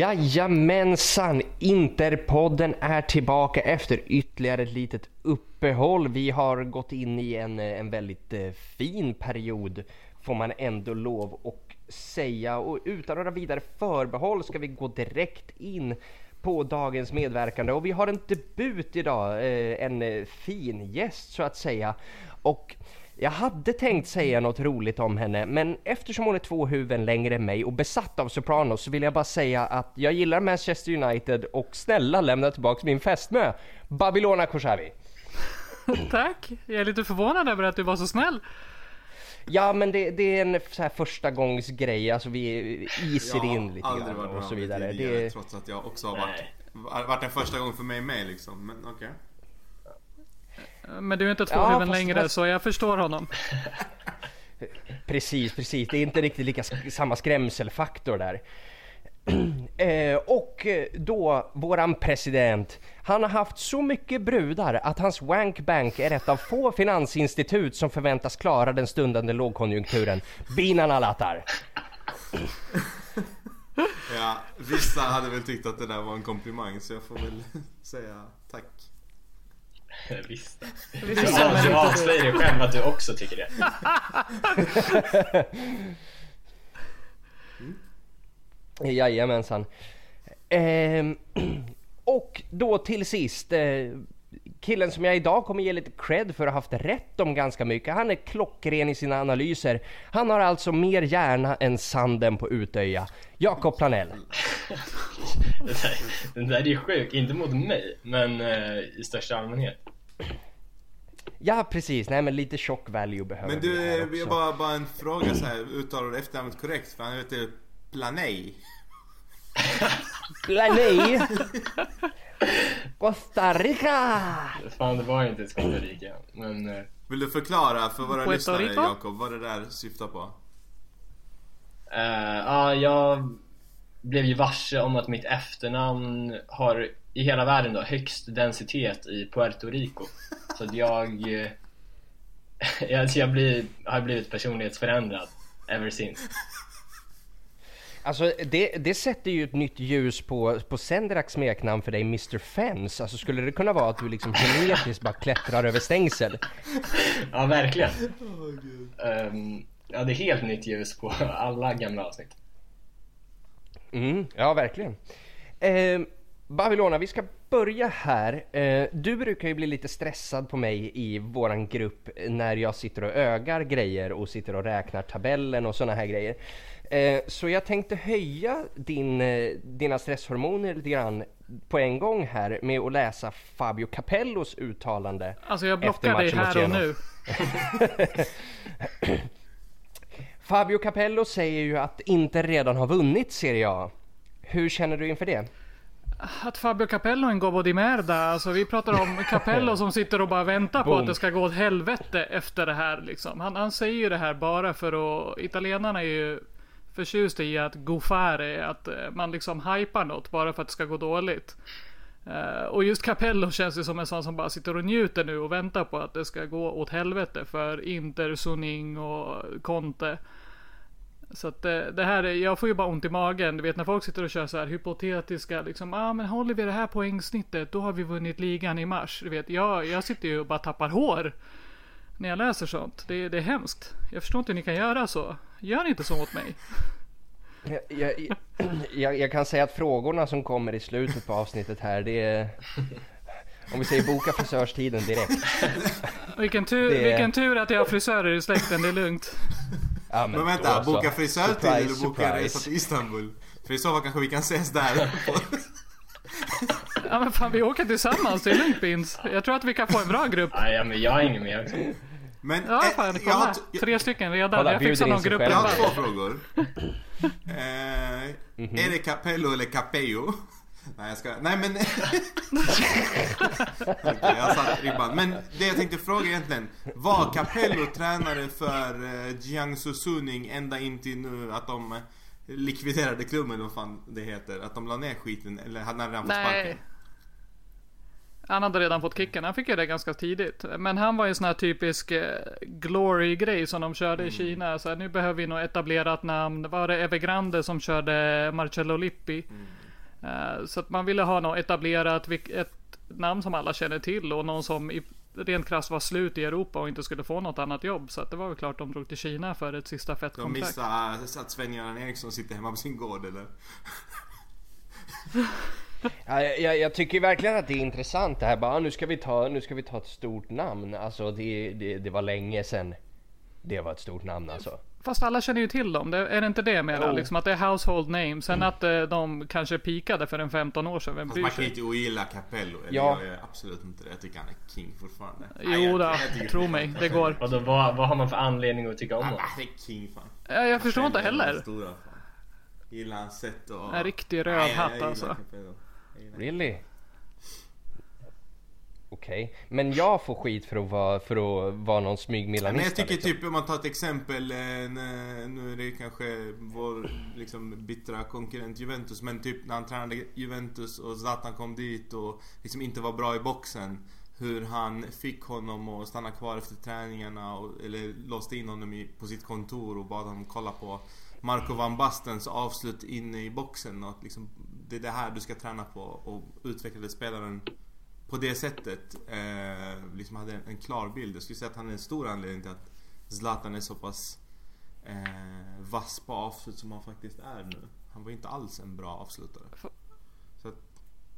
Jajamensan! Interpodden är tillbaka efter ytterligare ett litet uppehåll. Vi har gått in i en, eh, en väldigt eh, fin period får man ändå lov att säga och utan några vidare förbehåll ska vi gå direkt in på dagens medverkande och vi har en debut idag, eh, en fin gäst så att säga. Och jag hade tänkt säga något roligt om henne, men eftersom hon är två huvuden längre än mig och besatt av Sopranos så vill jag bara säga att jag gillar Manchester United och snälla lämna tillbaks min fästmö, Babylona Khoshavi. Tack! Jag är lite förvånad över att du var så snäll. Ja men det, det är en så här första gångs grej, alltså vi iser in lite grann och så vidare. Tidigare, det... Trots att jag också har varit, varit en första gång för mig med liksom, men okej. Okay. Men du är inte två ja, huvuden längre fast... så jag förstår honom. precis, precis. Det är inte riktigt lika samma skrämselfaktor där. Eh, och då våran president, han har haft så mycket brudar att hans wankbank är ett av få finansinstitut som förväntas klara den stundande lågkonjunkturen. Binan alattar! ja, vissa hade väl tyckt att det där var en komplimang så jag får väl säga tack. Visst. Som du avslöjar dig själv att du också tycker det. mm. Jajamensan. Eh, och då till sist. Eh, killen som jag idag kommer ge lite cred för att ha haft rätt om ganska mycket. Han är klockren i sina analyser. Han har alltså mer hjärna än sanden på Utöja. Jakob Planell. den, där, den där är ju sjuk, inte mot mig, men eh, i största allmänhet. Ja precis, nej men lite shock value behöver Men du, vi, har bara, bara en fråga så här, uttalar du efternamnet korrekt? För han heter Planey. Planey? Costa Rica! Fan det var inte Costa Rica, men... Eh, Vill du förklara för våra lyssnare Jakob vad det där syftar på? Uh, ja, jag blev ju varse om att mitt efternamn har i hela världen då högst densitet i Puerto Rico. Så att jag... jag, jag blir, har blivit personlighetsförändrad ever since. Alltså det, det sätter ju ett nytt ljus på, på Sendraks smeknamn för dig, Mr Fence. Alltså skulle det kunna vara att du liksom genetiskt bara klättrar över stängsel? Ja, verkligen. um, ja, det är helt nytt ljus på alla gamla avsnitt. Mm, ja, verkligen. Um, Babylona, vi ska börja här. Eh, du brukar ju bli lite stressad på mig i våran grupp när jag sitter och ögar grejer och sitter och räknar tabellen och såna här grejer. Eh, så jag tänkte höja din, eh, dina stresshormoner lite grann på en gång här med att läsa Fabio Capellos uttalande. Alltså jag blockar dig här och nu. Fabio Capello säger ju att inte redan har vunnit Serie A. Hur känner du inför det? Att Fabio Capello är en gobbo di merda. Alltså vi pratar om Capello som sitter och bara väntar på att det ska gå åt helvete efter det här liksom. Han, han säger ju det här bara för att italienarna är ju förtjusta i att gofare, att eh, man liksom hypar något bara för att det ska gå dåligt. Uh, och just Capello känns ju som en sån som bara sitter och njuter nu och väntar på att det ska gå åt helvete för Inter, Suning och Conte. Så att det, eh, det här, är, jag får ju bara ont i magen. Du vet när folk sitter och kör så här hypotetiska liksom. Ja ah, men håller vi det här poängsnittet då har vi vunnit ligan i mars. Du vet jag, jag sitter ju och bara tappar hår. När jag läser sånt. Det, det är hemskt. Jag förstår inte hur ni kan göra så. Gör inte så mot mig. Jag, jag, jag, jag, kan säga att frågorna som kommer i slutet på avsnittet här det är Om vi säger boka frisörstiden direkt vilken tur, är... vilken tur att jag har frisörer i släkten, det är lugnt Ja, men, men vänta, boka frisörtid eller boka resa till Istanbul? För i så fall kanske vi kan ses där. ja men fan vi åker tillsammans, det är lugnt Bins. Jag tror att vi kan få en bra grupp. Ja, men jag hänger med också. Men, ja eh, fan, kolla. Har, jag, Tre stycken redan. Kolla, jag fixar någon grupp. Jag har två frågor. eh, mm -hmm. Är det Capello eller Capello? Nej jag ska, nej men... okay, jag satt ribban. Men det jag tänkte fråga egentligen. Var Capello tränare för uh, Jiangsu Suning ända in till nu att de likviderade klubben eller vad fan det heter? Att de la ner skiten eller hade han redan fått sparken? Han hade redan fått kicken. Han fick ju det ganska tidigt. Men han var ju en sån här typisk eh, glory-grej som de körde mm. i Kina. Så här, nu behöver vi nog etablerat namn. Var det Evergrande som körde Marcello Lippi? Mm. Eh, så att man ville ha något etablerat, ett namn som alla känner till och någon som i, rent krasst var slut i Europa och inte skulle få något annat jobb. Så att det var väl klart de drog till Kina för ett sista fett De kontrakt. missar att Sven-Göran Eriksson sitter hemma på sin gård eller? Ja, jag, jag tycker verkligen att det är intressant det här bara, "Ah, nu ska vi ta, nu ska vi ta ett stort namn. Alltså det, det, det var länge sedan det var ett stort namn alltså. Fast alla känner ju till dem. Det, är det inte det jag menar? Jo. Liksom att det är household name. Sen att eh, de kanske pikade för en 15 år sedan. Vem Fast bryr man kan sig? inte ogilla Capello. Eller Ja. jag gör absolut inte det. Jag tycker han är king fortfarande. Jo då, jag tycker- tro mig. Det går. Och då, vad, vad har man för anledning att tycka om Han honom? är king fan. Ja, jag förstår inte Capello är den heller. Stora, fan. Gillar hans sätt och... En riktig jag gillar alltså. Really? Okej, men jag får skit för att vara, för att vara någon smygmilanista. Men jag tycker liksom. typ om man tar ett exempel, eh, nu är det kanske vår liksom bittra konkurrent Juventus men typ när han tränade Juventus och Zlatan kom dit och liksom inte var bra i boxen. Hur han fick honom att stanna kvar efter träningarna och, eller låste in honom i, på sitt kontor och bad honom kolla på Marco van Bastens avslut inne i boxen och att liksom, det är det här du ska träna på och utvecklade spelaren på det sättet eh, liksom hade en, en klar bild. Jag skulle säga att han är en stor anledning till att Zlatan är så pass eh, vass på avslut som han faktiskt är nu. Han var inte alls en bra avslutare. Att,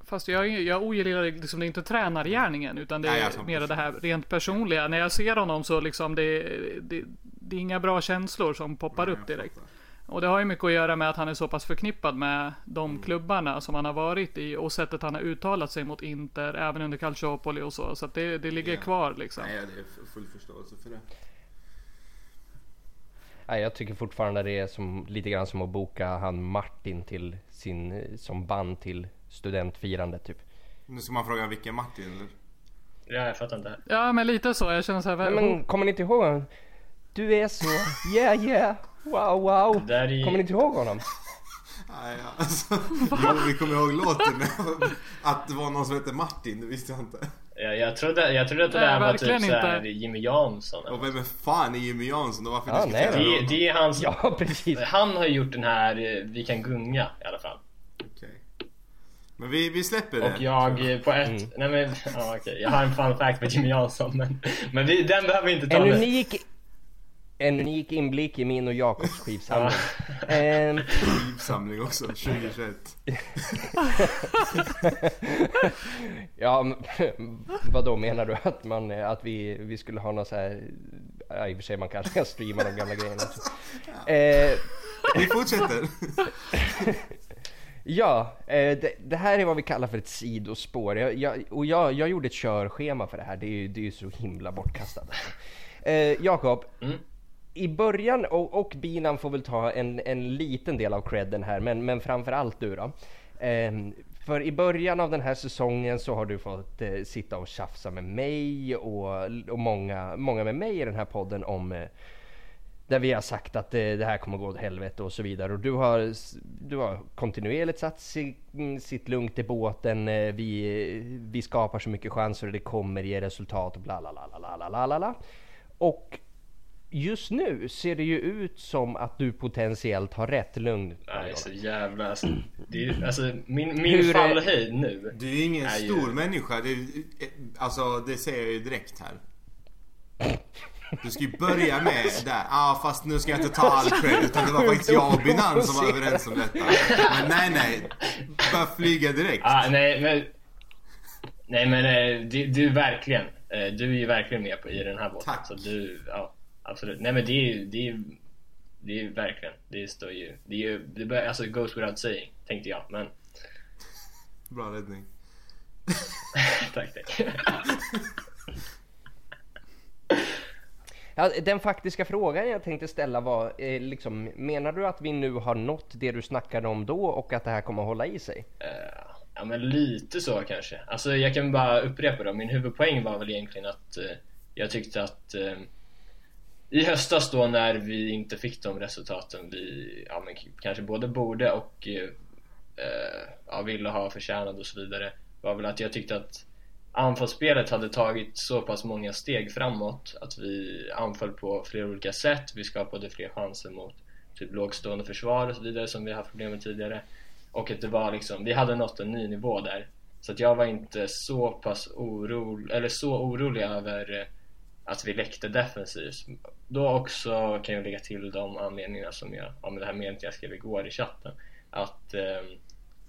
Fast jag, jag ogillar liksom det är inte tränargärningen utan det Nej, är alltså, mer det här rent personliga. När jag ser honom så liksom det, det, det är inga bra känslor som poppar Nej, upp direkt. fattar. Och det har ju mycket att göra med att han är så pass förknippad med de klubbarna som han har varit i och sättet han har uttalat sig mot Inter även under Calciopoli och så. Så att det, det ligger Ja. kvar liksom. Nej, det är full förståelse för det. Nej, jag tycker fortfarande det är som, lite grann som att boka han Martin till sin, som band till studentfirandet typ. Nu ska man fråga vilken Martin eller? Ja, jag fattar inte. Ja men lite så. Jag känner så här. Nej, men kommer ni inte ihåg? Du är så, yeah yeah, wow wow. Är- Kommer ni inte ihåg honom? Nej, alltså, jo, vi kommer ihåg låten men att det var någon som hette Martin, det visste jag inte. Jag, jag, trodde, jag trodde att det där var typ såhär inte. Jimmy Jansson. Och vem är fan är Jimmy Jansson och varför Ja, diskuterar nej, Det, honom? det är hans... Ja, precis. Han har gjort den här eh, Vi kan gunga i alla fall. Okej. Men vi, vi släpper det. Och jag eh, på ett... Mm. Nej men, ja, okej. Jag har en fun fact med Jimmy Jansson men, men vi, den behöver vi inte ta En nu. unik, en unik inblick i min och Jakobs skivsamling. Ehm, Skivsamling också, 2021. ja, men, vad då menar du att, man, att vi, vi skulle ha något så här... Ja, i och för sig man kanske kan streama de gamla grejerna. också. Eh, Vi fortsätter. Ja, eh, det, det här är vad vi kallar för ett sidospår. Jag, jag, och jag, jag gjorde ett körschema för det här, det är ju, det är ju så himla bortkastat. Eh, Jakob, Mm i början, och, och Binan får väl ta en, en liten del av credden här, men, men framförallt du då. Eh, för i början av den här säsongen så har du fått eh, sitta och tjafsa med mig och, och många, många med mig i den här podden om eh, där vi har sagt att eh, det här kommer gå åt helvete och så vidare. Och du har, du har kontinuerligt satt si, mm, sitt lugnt i båten. Eh, vi, vi skapar så mycket chanser och det kommer ge resultat och bla bla bla bla bla bla bla. Och just nu ser det ju ut som att du potentiellt har rätt. Lugn. Nej, så jävla... Alltså, det är, alltså min, min Hur är- fallhöjd nu. Du är ju ingen är ju- stor människa. Det, alltså det säger jag ju direkt här. Du ska ju börja med där. Ja ah, fast nu ska jag inte ta all cred utan det var faktiskt jag och Binan som var överens om detta. Men nej nej. Börja flyga direkt. Ah, nej men... Nej men eh, du, du är verkligen... eh, Du är ju verkligen med på i den här båten. Tack. Så du, ja absolut. Nej men det är ju, det är ju... Det är ju verkligen, det står ju... Det är ju, det bör, alltså goes without saying, tänkte jag. Men Bra räddning. tack tack. Ja, den faktiska frågan jag tänkte ställa var eh, liksom, menar du att vi nu har nått det du snackade om då och att det här kommer att hålla i sig? Eh, Ja men lite så kanske. Alltså jag kan bara upprepa då. Min huvudpoäng var väl egentligen att eh, jag tyckte att eh, i höstas då när vi inte fick de resultaten vi ja, men kanske både borde och eh, eh, ja, ville ha förtjänat och så vidare var väl att jag tyckte att anfallsspelet hade tagit så pass många steg framåt att vi anföll på flera olika sätt. Vi skapade fler chanser mot typ lågstående försvar och så vidare som vi haft problem med tidigare. Och att det var liksom, vi hade nått en ny nivå där. Så att jag var inte så pass orolig, eller så orolig över eh, att vi läckte defensivt. Då också kan jag lägga till de anledningarna som jag, ja men det här meddelandet jag skrev igår i chatten. Att eh,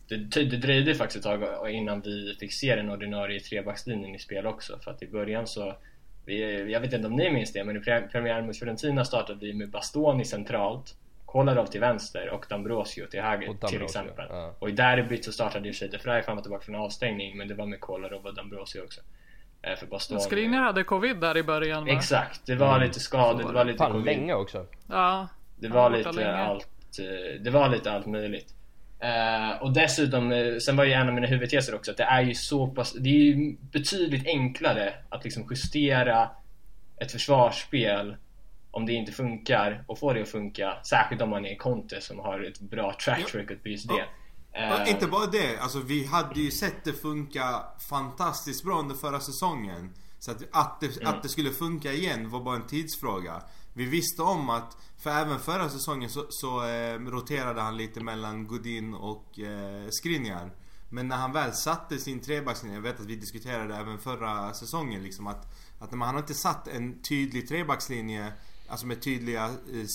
det, det dröjde faktiskt ett tag innan vi fick se den ordinarie trebackslinjen i spel också. För att i början så, vi, jag vet inte om ni minns det, men i premiären mot Fiorentina startade vi med Bastoni centralt Kolarov till vänster och Dambrosio till höger Dambrosio, till exempel. Ja. Och i derbyt så startade ju De Frey fram och tillbaka från avstängning men det var med Kolarov och Dambrosio också. Eh, för Bastoni. Skriniar hade covid där i början va? Exakt, det var mm. lite skador, det var lite Fan, covid. länge också. Ja. Det var lite allt, eh, det var lite allt möjligt. Uh, och dessutom, sen var ju en av mina huvudteser också att det är ju så pass, det är ju betydligt enklare att liksom justera ett försvarsspel om det inte funkar och få det att funka. Särskilt om man är Conte som har ett bra track record på just det. Ja. Uh, inte bara det, alltså vi hade ju sett det funka fantastiskt bra under förra säsongen. Så att, att, det, mm. att det skulle funka igen var bara en tidsfråga. Vi visste om att, för även förra säsongen så, så eh, roterade han lite mellan Godin och eh, Skriniar. Men när han väl satte sin trebackslinje, jag vet att vi diskuterade även förra säsongen liksom att, att man, han har inte satt en tydlig trebackslinje, alltså med tydliga eh,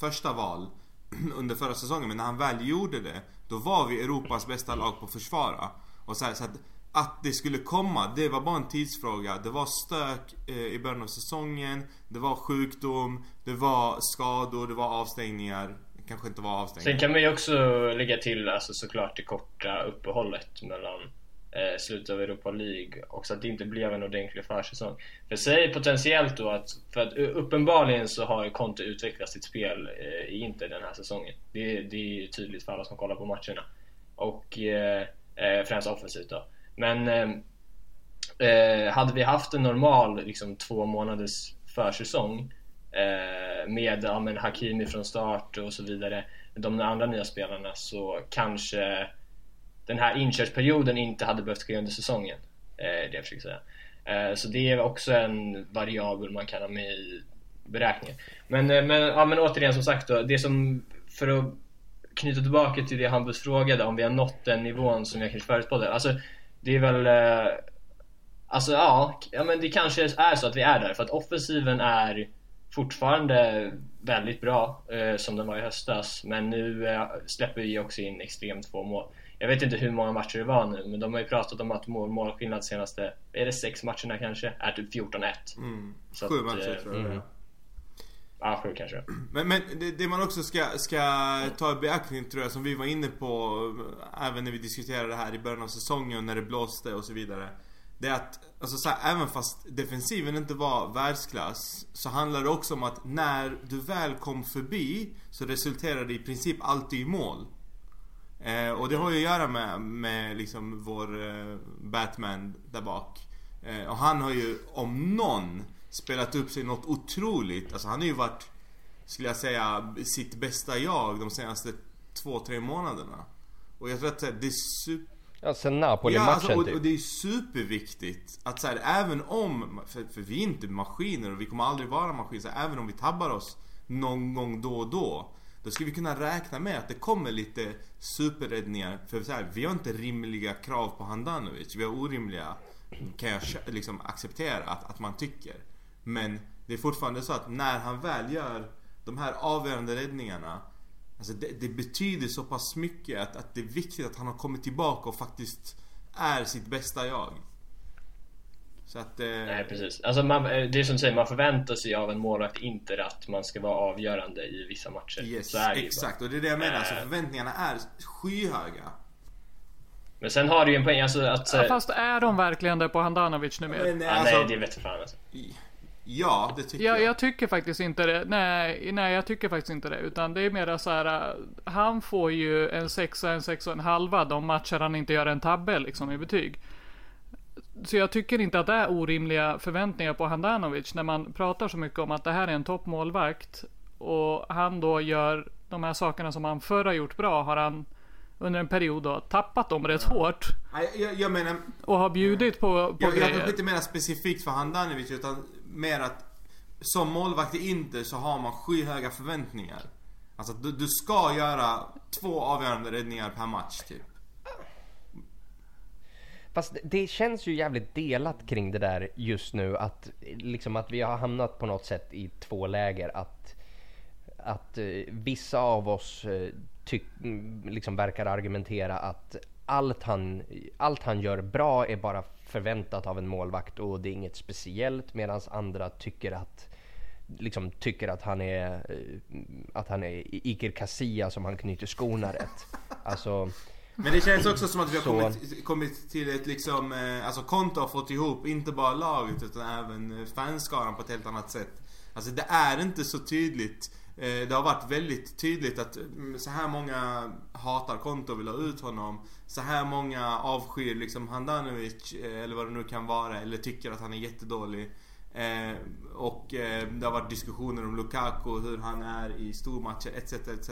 första val under förra säsongen. Men när han väl gjorde det, då var vi Europas bästa lag på att försvara. Och så, här, så att att det skulle komma, det var bara en tidsfråga. Det var stök eh, i början av säsongen. Det var sjukdom, det var skador, det var avstängningar. Det Kanske inte var avstängningar. Sen kan man ju också lägga till alltså såklart det korta uppehållet mellan eh, slutet av Europa League och så att det inte blev en ordentlig försäsong. För säg potentiellt då att, för att eh, uppenbarligen så har Conte utvecklat sitt spel eh, i Inter den här säsongen. Det, det är ju tydligt för alla som kollar på matcherna. Och eh, eh främst offensivt då. Men eh, eh, hade vi haft en normal liksom, två månaders försäsong eh, med ja, men Hakimi från start och så vidare, de andra nya spelarna så kanske den här inkörsperioden inte hade behövt ske under säsongen. Eh, det jag försöker säga. Eh, så det är också en variabel man kan ha med i beräkningen. Men, eh, men, ja, men återigen som sagt då, det som för att knyta tillbaka till det Hampus frågade om vi har nått den nivån som jag kanske förutspådde. Alltså, det är väl... Eh, alltså ja, ja, men det kanske är så att vi är där. För att offensiven är fortfarande väldigt bra eh, som den var i höstas. Men nu eh, släpper vi också in extremt få mål. Jag vet inte hur många matcher det var nu, men de har ju pratat om att mål, målskillnad senaste, är det sex matcherna kanske? Är typ 14-1. Mm. Sju matcher tror jag mm. Ja, sju kanske. Men, men det, det, man också ska, ska ta i beaktning tror jag, som vi var inne på även när vi diskuterade det här i början av säsongen när det blåste och så vidare. Det är att, alltså så här, även fast defensiven inte var världsklass så handlar det också om att när du väl kom förbi så resulterar det i princip alltid i mål. Eh, och det har ju att göra med, med liksom vår eh, Batman där bak. Eh, och han har ju om någon spelat upp sig något otroligt. Alltså han har ju varit, skulle jag säga, sitt bästa jag de senaste två, tre månaderna. Och jag tror att det är super... Ja, sen Napoli-matchen ja, alltså, och, typ. och det är superviktigt att så här, även om, för, för, vi är inte maskiner och vi kommer aldrig vara maskiner, så här, även om vi tabbar oss någon gång då och då. Då ska vi kunna räkna med att det kommer lite superräddningar. För så här, vi har inte rimliga krav på Handanovic. Vi har orimliga, kan jag liksom acceptera att, att man tycker. Men det är fortfarande så att när han väl gör de här avgörande räddningarna Alltså det, det, betyder så pass mycket att, att det är viktigt att han har kommit tillbaka och faktiskt är sitt bästa jag. Så att... Eh... Nej precis. Alltså man, eh, det är som du säger, man förväntar sig av en målvakt inte att man ska vara avgörande i vissa matcher. Yes, så är det exakt. Och det är det jag menar. Alltså, äh... förväntningarna är skyhöga. Men sen har du ju en poäng alltså att... Ja, fast är de verkligen det på Handanovic nu med? Men, alltså, nej, det vet jag fan alltså. Ja, det tycker ja, jag. Jag tycker faktiskt inte det. Nej, nej, jag tycker faktiskt inte det. Utan det är mer så här. Han får ju en sexa, en sexa och en halva de matcher han inte gör en tabbe liksom i betyg. Så jag tycker inte att det är orimliga förväntningar på Handanovic när man pratar så mycket om att det här är en toppmålvakt. Och han då gör de här sakerna som han förr har gjort bra har han under en period då tappat dem rätt ja. hårt. Jag, jag, menar... Och har bjudit på, på jag, grejer. Jag inte mer specifikt för Handanovic utan mer att som målvakt i Inter så har man skyhöga förväntningar. Alltså du, du ska göra två avgörande räddningar per match typ. Fast det känns ju jävligt delat kring det där just nu att liksom att vi har hamnat på något sätt i två läger att att eh, vissa av oss eh, tyck, mm, liksom verkar argumentera att allt han, allt han gör bra är bara förväntat av en målvakt och det är inget speciellt medan andra tycker att liksom tycker att han är eh, att han är Iker Casillas som han knyter skorna rätt. Alltså men det känns också som att vi har kommit, kommit till ett liksom, eh, alltså Konto har fått ihop inte bara laget utan även eh, fanskaran på ett helt annat sätt. Alltså det är inte så tydligt. Eh, Det har varit väldigt tydligt att mm, så här många hatar Konto och vill ha ut honom. Så här många avskyr liksom Handanovic eller vad det nu kan vara eller tycker att han är jättedålig. Eh, och eh, det har varit diskussioner om Lukaku, hur han är i stormatcher etc. etc.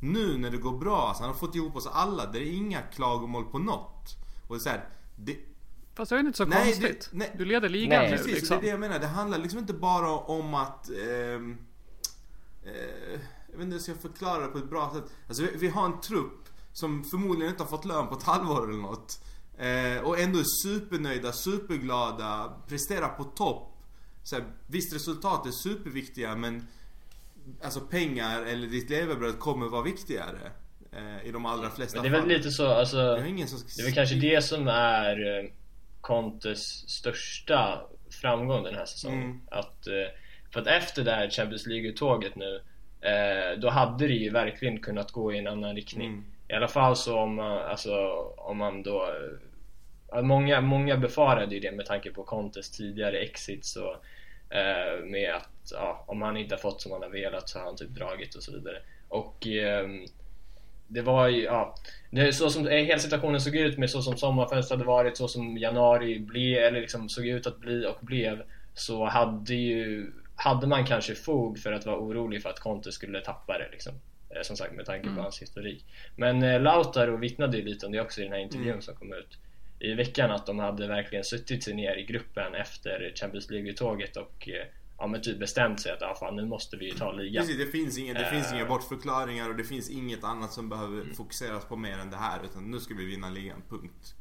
Nu när det går bra, alltså, han har fått ihop oss alla. Det är inga klagomål på något. Och det är så här, det, Fast det är inte så Nej, konstigt. det- nej. Du leder ligan Nej. nu Precis, liksom. det är det jag menar. Det handlar liksom inte bara om att... ehm, eh, jag vet inte hur jag ska förklara det på ett bra sätt. Alltså vi, vi har en trupp som förmodligen inte har fått lön på ett halvår eller något. Eh, och ändå är supernöjda, superglada, presterar på topp. Så här, visst resultat är superviktiga men Alltså pengar eller ditt levebröd kommer vara viktigare. Eh, I de allra flesta Men det är väl fall. lite så, alltså har ingen som Det är väl kanske det som är eh, Contes största framgång den här säsongen. Mm. Att, eh, för att efter det här Champions League-uttåget nu eh, Då hade det ju verkligen kunnat gå i en annan riktning. Mm. I alla fall så om man, alltså, om man då Många, många befarade ju det med tanke på Contes tidigare exits och eh, med att ja, om han inte har fått som han har velat så har han typ dragit och så vidare. Och ehm, det var ju, ja, det så som eh, hela situationen såg ut med så som sommarfönstret hade varit, så som januari blev, eller liksom såg ut att bli och blev så hade ju hade man kanske fog för att vara orolig för att Conte skulle tappa det liksom. Eh, Som sagt med tanke på hans historik. Men eh, Lautaro vittnade ju lite om det också i den här intervjun som kom ut i veckan att de hade verkligen suttit sig ner i gruppen efter Champions League-uttåget och eh, ja, men typ bestämt sig att ah, fan, nu måste vi ju ta ligan. Precis, det finns, inga, det Eh. finns inga bortförklaringar och det finns inget annat som behöver fokuseras på mer än det här. Utan nu ska vi vinna ligan, punkt.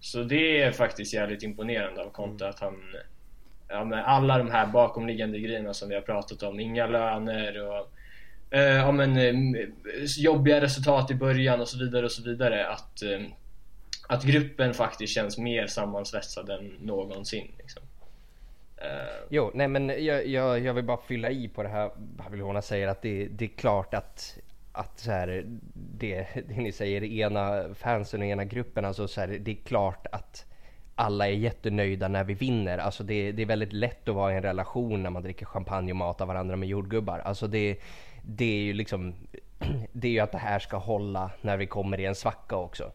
Så det är faktiskt jävligt imponerande av Conte att han ja, med alla de här bakomliggande grejerna som vi har pratat om, inga löner och eh, ja, men, eh, jobbiga resultat i början och så vidare och så vidare att, eh, att gruppen faktiskt känns mer sammansvetsad än någonsin. Liksom. Uh... Jo, nej men jag, jag, jag vill bara fylla i på det här Babylona säger att det, det är klart att, att så här, det, det ni säger, ena fansen och ena gruppen, alltså så här, det är klart att alla är jättenöjda när vi vinner. Alltså det, det är väldigt lätt att vara i en relation när man dricker champagne och matar varandra med jordgubbar. Alltså det, det är ju liksom, det är ju att det här ska hålla när vi kommer i en svacka också.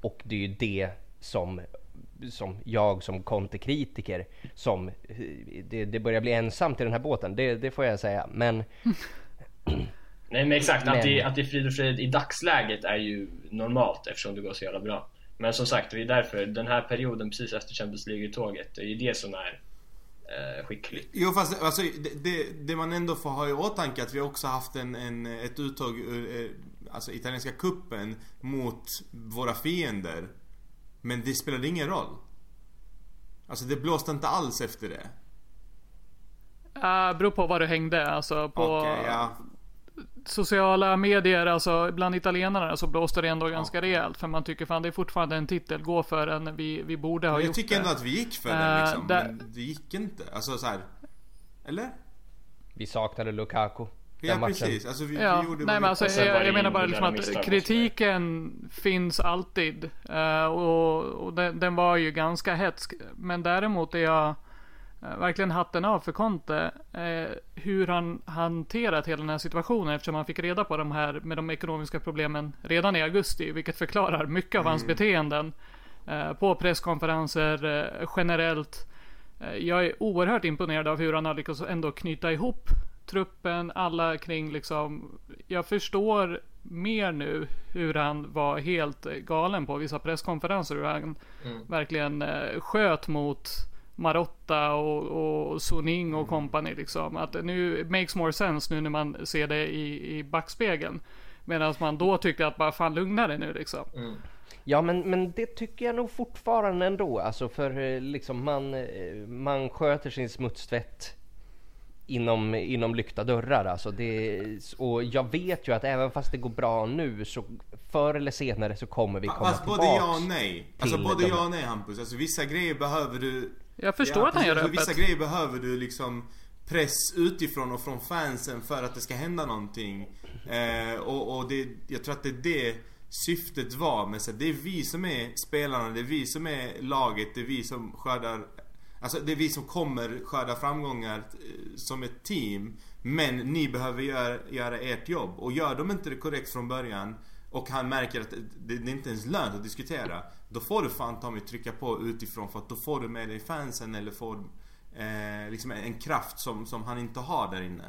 Och det är ju det som, som jag som kontekritiker som det, det börjar bli ensamt i den här båten, det, det får jag säga. Men Nej men exakt, Men- Att, det, att det är frid och fröjd i dagsläget är ju normalt eftersom det går så jävla bra. Men som sagt, det är därför den här perioden precis efter Champions League-tåget, det är ju det som är eh, skickligt. Jo fast alltså, det, det, det man ändå får ha i åtanke att vi också haft en, en, ett uttag alltså italienska kuppen mot våra fiender. Men det spelade ingen roll. Alltså det blåste inte alls efter det. Uh, beror på vad du hängde. Alltså på Okej, ja. sociala medier, alltså bland italienarna så blåste det ändå ganska rejält. För man tycker fan det är fortfarande en titel, gå för den. Vi, vi borde ha Men jag gjort tycker det. ändå att vi gick för Eh, den liksom. där- Men det gick inte. Alltså så här. Eller? vi saknade Lukaku. Ja precis. Alltså vi, Ja, vi gjorde nej men alltså jag, jag menar bara liksom att också. kritiken finns alltid. eh, och och den, den var ju ganska hetsk. Men däremot är jag eh, verkligen hatten av för Conte. eh, hur han hanterat hela den här situationen eftersom han fick reda på de här med de ekonomiska problemen redan i augusti. Vilket förklarar mycket av hans beteenden. eh, på presskonferenser generellt. Jag är oerhört imponerad av hur han har lyckats ändå knyta ihop truppen, alla kring liksom. Jag förstår mer nu hur han var helt galen på vissa presskonferenser. Hur han verkligen eh, sköt mot Marotta och, och Suning och company liksom. Att nu makes more sense nu när man ser det i, i backspegeln. Medan man då tyckte att bara fan lugna dig nu liksom. Mm. Ja men, men det tycker jag nog fortfarande ändå. Alltså för eh, liksom man, eh, man sköter sin smutstvätt inom, inom lyckta dörrar. Alltså det, och jag vet ju att även fast det går bra nu så förr eller senare så kommer vi komma Fast både ja och nej. Alltså både de- ja och nej Hampus. Alltså vissa grejer behöver du... Jag förstår att han gör det öppet. Vissa grejer behöver du liksom press utifrån och från fansen för att det ska hända någonting. Eh, och och det, jag tror att det är det syftet var. Men så, det är vi som är spelarna, det är vi som är laget, det är vi som skördar Alltså det är vi som kommer skörda framgångar eh, som ett team. Men ni behöver göra, göra ert jobb. Och gör de inte det korrekt från början och han märker att det, det är inte ens lönt att diskutera. Då får du fan ta mig trycka på utifrån för att då får du med dig fansen eller får eh, liksom en, en kraft som, som han inte har där inne.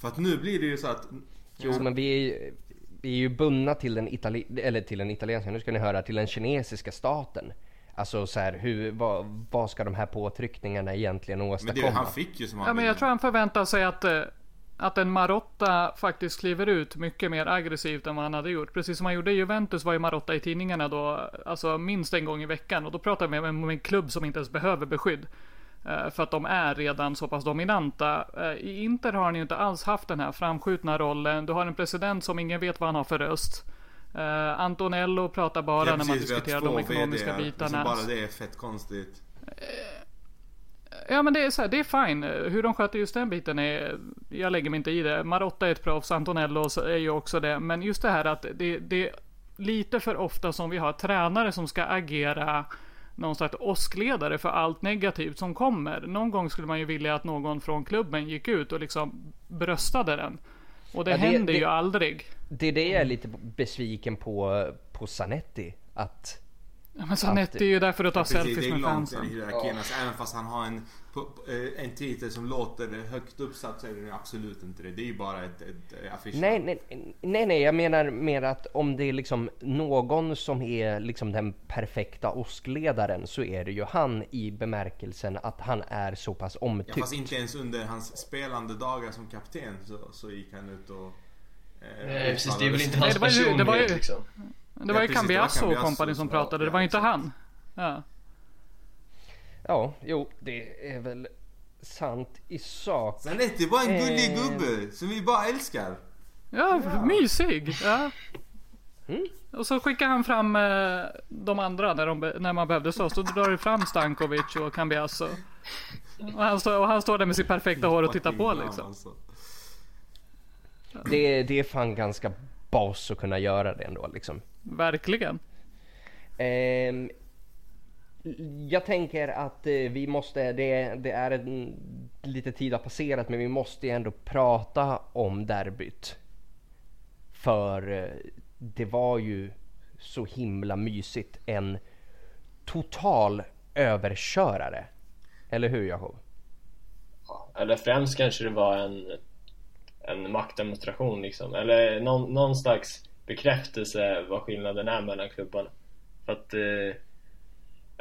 För att nu blir det ju så att... Jo men vi är, ju- vi är ju bundna till den, itali- eller till den italienska, nu ska ni höra, till den kinesiska staten. Alltså så här, hur, vad, vad ska de här påtryckningarna egentligen Men åstadkomma? det, han fick ju som han Ja, men jag tror han förväntar sig att, eh, att en Marotta faktiskt kliver ut mycket mer aggressivt än vad han hade gjort. Precis som han gjorde i Juventus var ju Marotta i tidningarna då, alltså minst en gång i veckan. Och då pratar vi om en klubb som inte ens behöver beskydd. Eh, För att de är redan så pass dominanta. Eh, I Inter har han ju inte alls haft den här framskjutna rollen. Du har en president som ingen vet vad han har för röst. Eh, Antonello pratar bara Ja, när man precis, vi har diskuterar de ekonomiska VD:ar, bitarna. Liksom bara det är fett konstigt. Ja men det är så här, det är fine. Hur de sköter just den biten är, jag lägger mig inte i det. Marotta är ett proffs, Antonello är ju också det. Men just det här att det, det är lite för ofta som vi har tränare som ska agera någon slags åskledare för allt negativt som kommer. Någon gång skulle man ju vilja att någon från klubben gick ut och liksom bröstade den. Och det, Ja, det- händer det- ju aldrig. Det är det jag är lite besviken på, på Zanetti. Att Ja, Men Zanetti är ju där för att ta Precis, selfies det är med långt fansen. i hierarkin. Alltså, även fast han har en, eh, en titel som låter högt uppsatt så är det absolut inte det. Det är ju bara ett, ett eh, affisch. Nej, nej, nej, nej, jag menar mer att om det är liksom någon som är liksom den perfekta åskledaren så är det ju han i bemärkelsen att han är så pass Ja, omtyckt. fast inte ens under hans spelande dagar som kapten så, så gick han ut och... Eh, Nej precis, det är väl inte hans det var ju- det var ju- personlighet liksom. Det var ju precis, det var Cambiasso och kompani som pratade, det var ju inte ja, han. Ja. Ja, jo, det är väl sant i sak. Zanetti var en gullig Eh. gubbe som vi bara älskar. Ja, mysig. Ja. Mm. Och så skickar han fram eh, de andra när, de, när man behövde slåss. Då drar det fram Stankovic och Cambiasso. Och han, står, och han står där med sitt perfekta hår och tittar på liksom. Det, det är fan ganska bas att kunna göra det ändå liksom. Verkligen. Ehm, jag tänker att eh, vi måste, det, det är en, lite tid har passerat men vi måste ju ändå prata om derbyt. För eh, det var ju så himla mysigt. En total överkörare. Eller hur Jakob? Ja, Eller främst kanske det var en, en maktdemonstration liksom. Eller någon, någon slags bekräftelse vad skillnaden är mellan klubbarna. För att eh,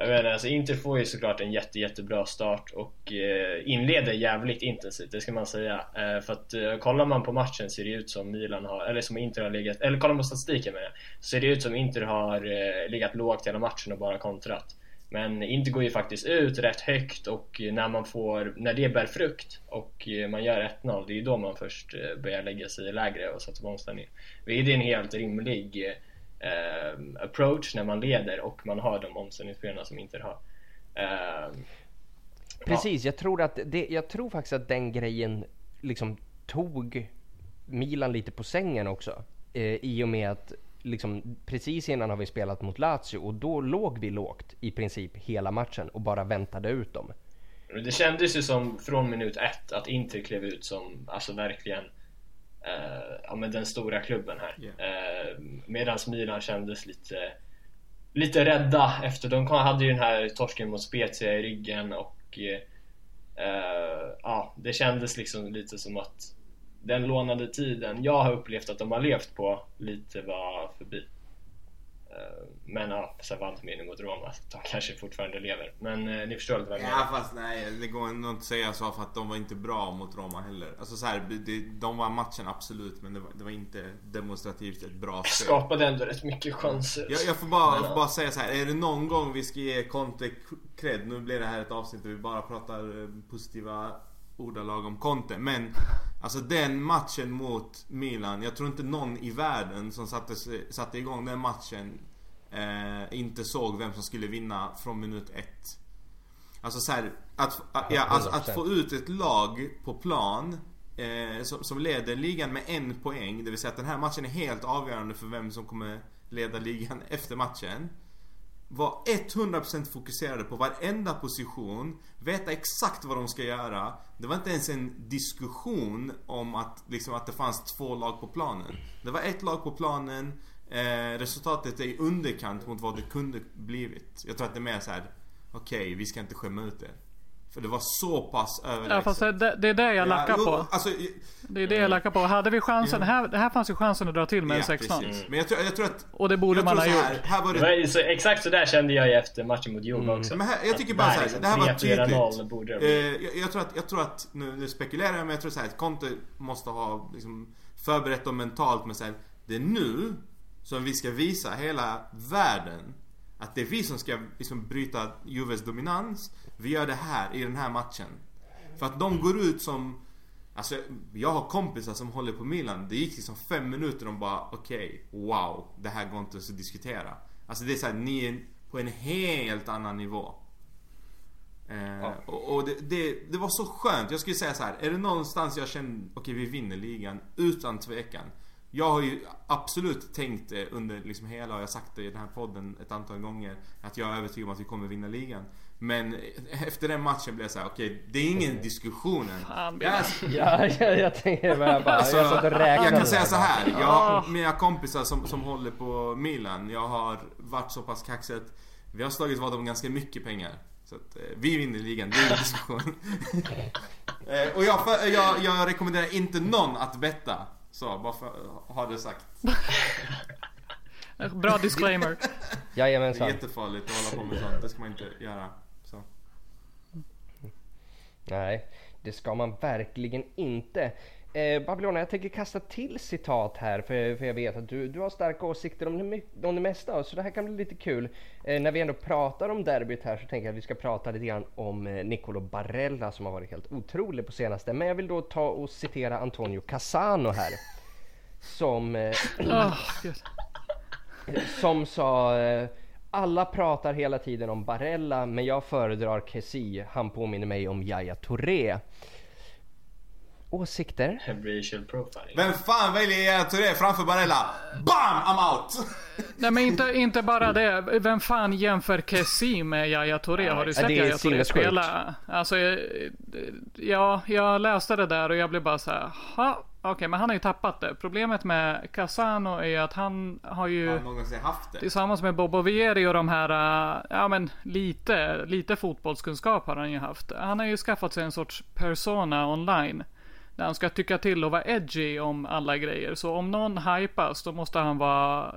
jag menar alltså Inter får ju såklart en jätte, jättebra start och eh, inleder jävligt intensivt, det ska man säga. Eh, för att eh, kollar man på matchen ser det ut som Milan har, eller som Inter har legat, eller kollar man på statistiken med så ser det ut som Inter har eh, legat lågt hela matchen och bara kontrat. Men Inter går ju faktiskt ut rätt högt och när man får, när det bär frukt och eh, man gör 1-0, det är ju då man först eh, börjar lägga sig lägre och sätta på omställningen. Vilket är en helt rimlig eh, approach när man leder och man har de omställningsspelarna som Inter har. Eh, Precis, jag tror att det, jag tror faktiskt att den grejen liksom tog Milan lite på sängen också. Eh, I och med att liksom precis innan har vi spelat mot Lazio och då låg vi lågt i princip hela matchen och bara väntade ut dem. Det kändes ju som från minut ett att Inter klev ut som alltså verkligen eh, ja, men den stora klubben här. Yeah. Eh, Medan Milan kändes lite lite rädda efter de hade ju den här torsken mot Spezia i ryggen och eh, eh, ja, det kändes liksom lite som att den lånade tiden jag har upplevt att de har levt på lite var förbi. Eh, Men ja, sen vann ju mot Roma så de kanske fortfarande lever. Men eh, ni förstår vad jag menar. Ja fast nej, det går ändå inte att säga så för att de var inte bra mot Roma heller. Alltså så här, de vann matchen absolut men det var, det var inte demonstrativt ett bra spel. Skapade ändå rätt mycket chanser. Jag, jag får, bara, jag får bara säga så här. är det någon gång vi ska ge Conte cred, nu blir det här ett avsnitt där vi bara pratar eh, positiva ordalag om Conte. Men alltså den matchen mot Milan, jag tror inte någon i världen som satte, satte igång den matchen eh, inte såg vem som skulle vinna från minut ett. Alltså så här, att, ja, alltså, att få ut ett lag på plan eh, som, som, leder ligan med en poäng. Det vill säga att den här matchen är helt avgörande för vem som kommer leda ligan efter matchen. Var 100% fokuserade på varenda position. Veta exakt vad de ska göra. Det var inte ens en diskussion om att, liksom, att det fanns två lag på planen. Det var ett lag på planen. Eh, resultatet är i underkant mot vad det kunde blivit. Jag tror att det är mer så här. Okej, okay, vi ska inte skämma ut er. För det var så pass överlägset. Ja fast det, det är det jag lackar ja, på. Alltså, det är det jag lackar på. Hade vi chansen. Här, här fanns ju chansen att dra till med ja, en 16. Mm. Men jag tror, jag tror, att... Och det borde man ha gjort. Här, här var det... så, exakt så där kände jag efter matchen mot Juve mm. också. Men här, jag tycker bara såhär. Liksom, det här var tydligt. Eh, jag, jag, tror att, jag tror att, nu, nu spekulerar jag men jag tror såhär att Conte måste ha liksom, förberett dem mentalt med såhär. Det är nu som vi ska visa hela världen att det är vi som ska liksom bryta Juves dominans. Vi gör det här i den här matchen. För att de går ut som Alltså jag har kompisar som håller på Milan. Det gick liksom fem minuter och de bara okej, okay, wow. Det här går inte att diskutera. Alltså det är såhär, ni är på en helt annan nivå. Eh, ja. Och, och det, det, det, var så skönt. Jag skulle säga så här. Är det någonstans jag känner, okej okay, vi vinner ligan utan tvekan. Jag har ju absolut tänkt under liksom hela, och jag har sagt det i den här podden ett antal gånger, att jag är övertygad om att vi kommer vinna ligan. Men efter den matchen blev jag såhär, okej, okay, det är ingen diskussion än. Jag, ja, jag, jag tänker bara, bara alltså, jag satt och räknade. Jag kan säga så här. Jag har mina kompisar som, som håller på Milan, jag har varit så pass kaxig att vi har slagit vad om ganska mycket pengar. Så att, eh, vi vinner ligan, det är ingen diskussion. eh, och jag, jag, jag rekommenderar inte någon att betta. Så, bara för ha det sagt. Bra disclaimer. Jajamensan. Det är jättefarligt att hålla på med sånt. Det ska man inte göra. Nej, det ska man verkligen inte. Eh, Babylona, jag tänker kasta till citat här för, för jag vet att du, du har starka åsikter om det, om det mesta så det här kan bli lite kul. Eh, när vi ändå pratar om derbyt här så tänker jag att vi ska prata lite grann om eh, Nicolo Barella som har varit helt otrolig på senaste. Men jag vill då ta och citera Antonio Cassano här. Som... Eh, oh, som sa eh, alla pratar hela tiden om Barella men jag föredrar Kessie. Han påminner mig om Yahya Touré åsikter. Profiling. Vem fan väljer Yahya Touré framför Barella? BAM! I'm out! Nej men inte, inte bara det. Vem fan jämför Kessie med Yahya Touré? Har du sett Yahya Touré spela? Alltså, ja, jag läste det där och jag blev bara så här, Okej, okay, men han har ju tappat det. Problemet med Casano är att han har ju... Har någonsin haft det? Tillsammans med Bobo Vieri och de här, äh, ja men lite, lite fotbollskunskap har han ju haft. Han har ju skaffat sig en sorts persona online. Där han ska tycka till och vara edgy om alla grejer. Så om någon hypas då måste han vara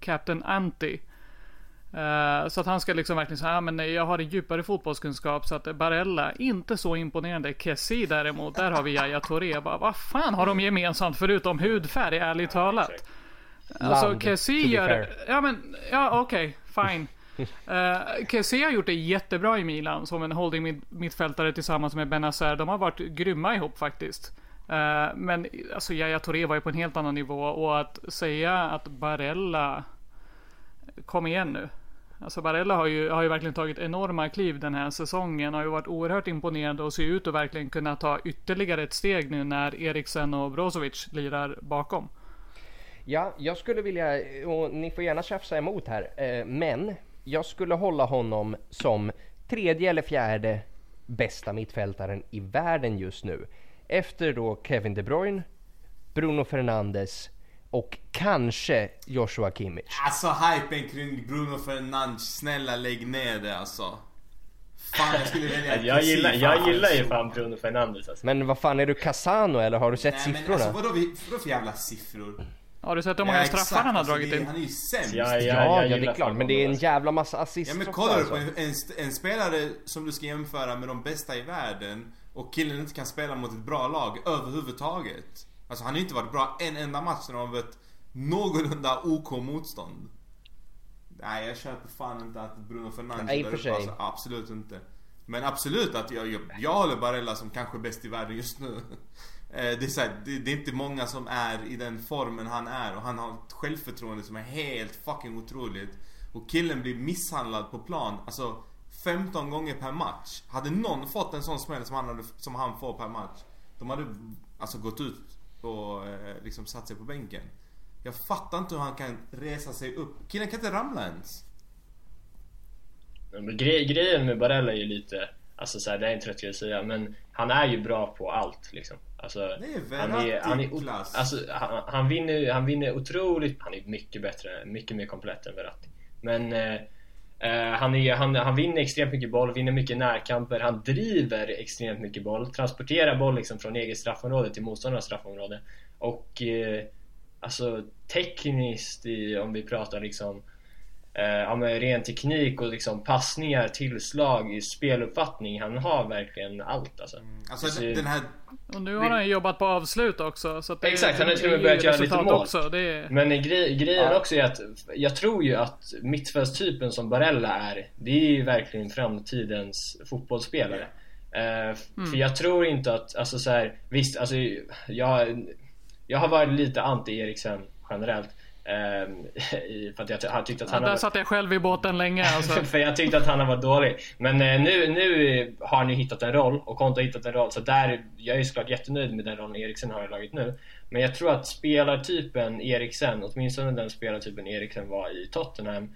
Captain Anti. Uh, så att han ska liksom verkligen säga, ah, men jag har en djupare fotbollskunskap så att Barella, inte så imponerande. Kessie däremot, där har vi Yahya Touré. Bara, vad fan har de gemensamt förutom hudfärg, ärligt talat? Alltså Kessie gör, ja men, ja okej, okay, fine. Uh, Kessie har gjort det jättebra i Milan som en holding mittfältare tillsammans med Benazer. De har varit grymma ihop faktiskt. Uh, men alltså Yahya Touré var ju på en helt annan nivå och att säga att Barella Kom igen nu. Alltså Barella har ju, har ju verkligen tagit enorma kliv den här säsongen. Har ju varit oerhört imponerande och ser ut att verkligen kunna ta ytterligare ett steg nu när Eriksen och Brozovic lirar bakom. Ja, jag skulle vilja, och ni får gärna tjafsa emot här, eh, men jag skulle hålla honom som tredje eller fjärde bästa mittfältaren i världen just nu. Efter då Kevin De Bruyne, Bruno Fernandes och kanske Joshua Kimmich. Alltså hypen kring Bruno Fernandes, snälla lägg ner det alltså. Fan jag skulle välja Jag gillar, jag gillar ju fan Bruno Fernandes alltså. Men vad fan är du Casano eller har du sett Nej, siffrorna? Men alltså, vadå, vadå för jävla siffror? Har du sett hur många straffar han har alltså, dragit det in? Han är ju sämst. Ja, Ja, ja, ja, det är klart. Men det är en jävla massa assist Ja men kollar du alltså. på en, en, en spelare som du ska jämföra med de bästa i världen och killen inte kan spela mot ett bra lag överhuvudtaget. Alltså han har inte varit bra en enda match när de har varit någorlunda OK motstånd. Nej jag köper fan inte att Bruno Fernandes Nej, där uppe, alltså, Absolut inte. Men absolut att jag, jag, jag håller Barella som kanske bäst i världen just nu. Eh, Det är, så här, det, det är inte många som är i den formen han är och han har ett självförtroende som är helt fucking otroligt. Och killen blir misshandlad på plan, alltså 15 gånger per match. Hade någon fått en sån smäll som han, hade, som han får per match, de hade alltså gått ut och eh, liksom satt sig på bänken. Jag fattar inte hur han kan resa sig upp. Killen kan inte ramla ens. Men grej, grejen med Barella är ju lite, alltså så här, det är en trött grej att säga, men han är ju bra på allt liksom. Alltså, Det är han är, han är, alltså, han, han, vinner, han vinner otroligt, han är mycket bättre, mycket mer komplett än Verratti. Men eh, Eh, han, är, han, han vinner extremt mycket boll, vinner mycket närkamper, han driver extremt mycket boll, transporterar boll liksom från eget straffområde till motståndarnas straffområde. Och eh, alltså tekniskt, i, om vi pratar liksom eh, ja, men ren teknik och liksom passningar, tillslag, speluppfattning. Han har verkligen allt alltså. Alltså Alltså, den här... Och nu har han ju jobbat på avslut också. Så att det, Exakt, han har till och med är börjat ju göra lite mål. Också. Det är, Men gre grejen Ja. också är att jag tror ju att mittfältstypen som Barella är, det är ju verkligen framtidens fotbollsspelare. Eh, För jag tror inte att, alltså så här, visst, alltså jag, jag har varit lite anti Eriksen generellt. Eh, i- för att jag ty- har tyckt att ja, han har där varit satt jag själv i båten länge alltså. för jag tyckte att han har varit dålig. Men eh, nu, nu har han ju hittat en roll och Conte har hittat en roll. Så där, jag är såklart jättenöjd med den rollen Eriksen har i laget nu. Men jag tror att spelartypen Eriksen, åtminstone den spelartypen Eriksen var i Tottenham,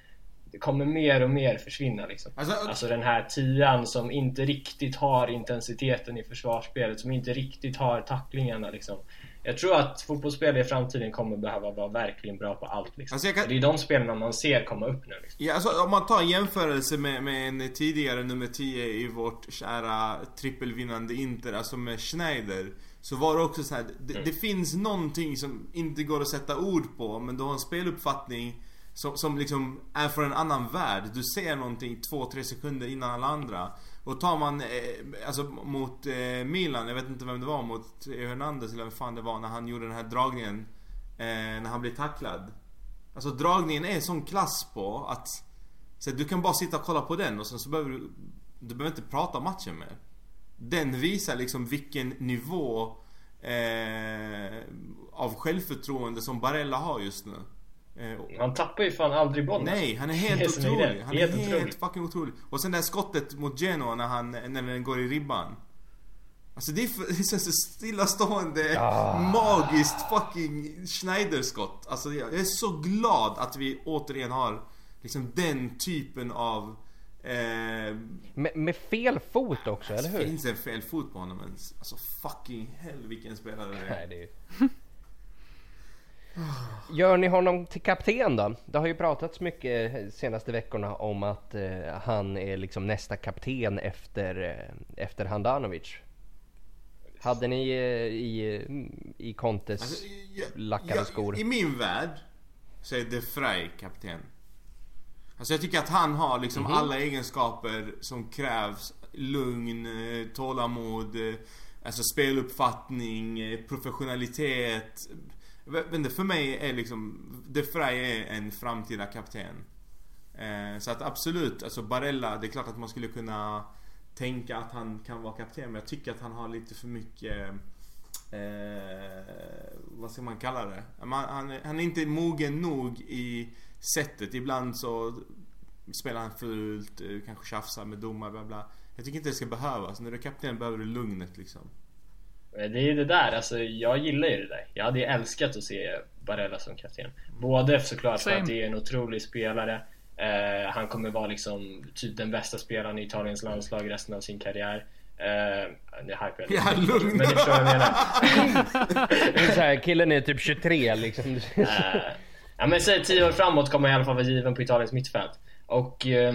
det kommer mer och mer försvinna liksom. Alltså, Alltså den här tian som inte riktigt har intensiteten i försvarsspelet, som inte riktigt har tacklingarna liksom. Jag tror att fotbollsspelare i framtiden kommer behöva vara verkligen bra på allt liksom. Alltså, kan- Det är de spelarna man ser komma upp nu liksom. Ja, alltså, om man tar en jämförelse med, med en tidigare nummer 10 i vårt kära trippelvinnande Inter, alltså med Schneider. Så var det också så här, det, Mm. det finns någonting som inte går att sätta ord på, men du har en speluppfattning som, som liksom är från en annan värld. Du ser någonting två, tre sekunder innan alla andra. Och tar man, eh, alltså mot eh, Milan, jag vet inte vem det var, mot Hernandez eller vem fan det var, när han gjorde den här dragningen. Eh, när han blev tacklad. Alltså dragningen är sån klass på att så du kan bara sitta och kolla på den och sen så behöver du Du behöver inte prata matchen mer. Den visar liksom vilken nivå eh, av självförtroende som Barella har just nu. Eh, Han tappar ju fan aldrig bollen. Nej, han är Det är helt är otrolig. det. Han är Helt helt, otrolig. fucking otrolig. Och sen det här skottet mot Genoa när, han, när den går i ribban. Alltså det är, det är så stillastående, Ah. magiskt fucking Schneiderskott. Alltså jag är så glad att vi återigen har liksom den typen av... Eh, Med, med fel fot också, eller hur? finns en fel fot på honom ens? Alltså fucking hell vilken spelare det är. Nej, det är... Gör ni honom till kapten då? Det har ju pratats mycket de senaste veckorna om att eh, han är liksom nästa kapten efter, eh, efter Handanovic. Hade ni eh, i, i Contes Alltså, jag- lackade jag- skor? I min värld så är De Vrij kapten. Alltså jag tycker att han har liksom Mhm. alla egenskaper som krävs. Lugn, eh, tålamod, eh, alltså speluppfattning, eh, professionalitet. Jag vet inte, för mig är liksom De Frey är en framtida kapten. Eh, så att absolut, alltså Barella, det är klart att man skulle kunna tänka att han kan vara kapten men jag tycker att han har lite för mycket eh, vad ska man kalla det? Man, han, är- han är inte mogen nog i sättet. Ibland så spelar han fult, eh, kanske tjafsar med domare, bla bla. Jag tycker inte det ska behövas. När du är kapten behöver du lugnet liksom. Det är ju det där, alltså jag gillar ju det där. Jag hade ju älskat att se Barella som kapten. Både såklart för Same. att det är en otrolig spelare. Eh, han kommer vara liksom typ den bästa spelaren i Italiens landslag resten av sin karriär. Eh, nu hypar jag lite. Ja, lugn. Men ni förstår vad jag menar. Det är så här, killen är typ 23 liksom. Eh, ja men säg 10 år framåt kommer han i alla fall vara given på Italiens mittfält. Och eh,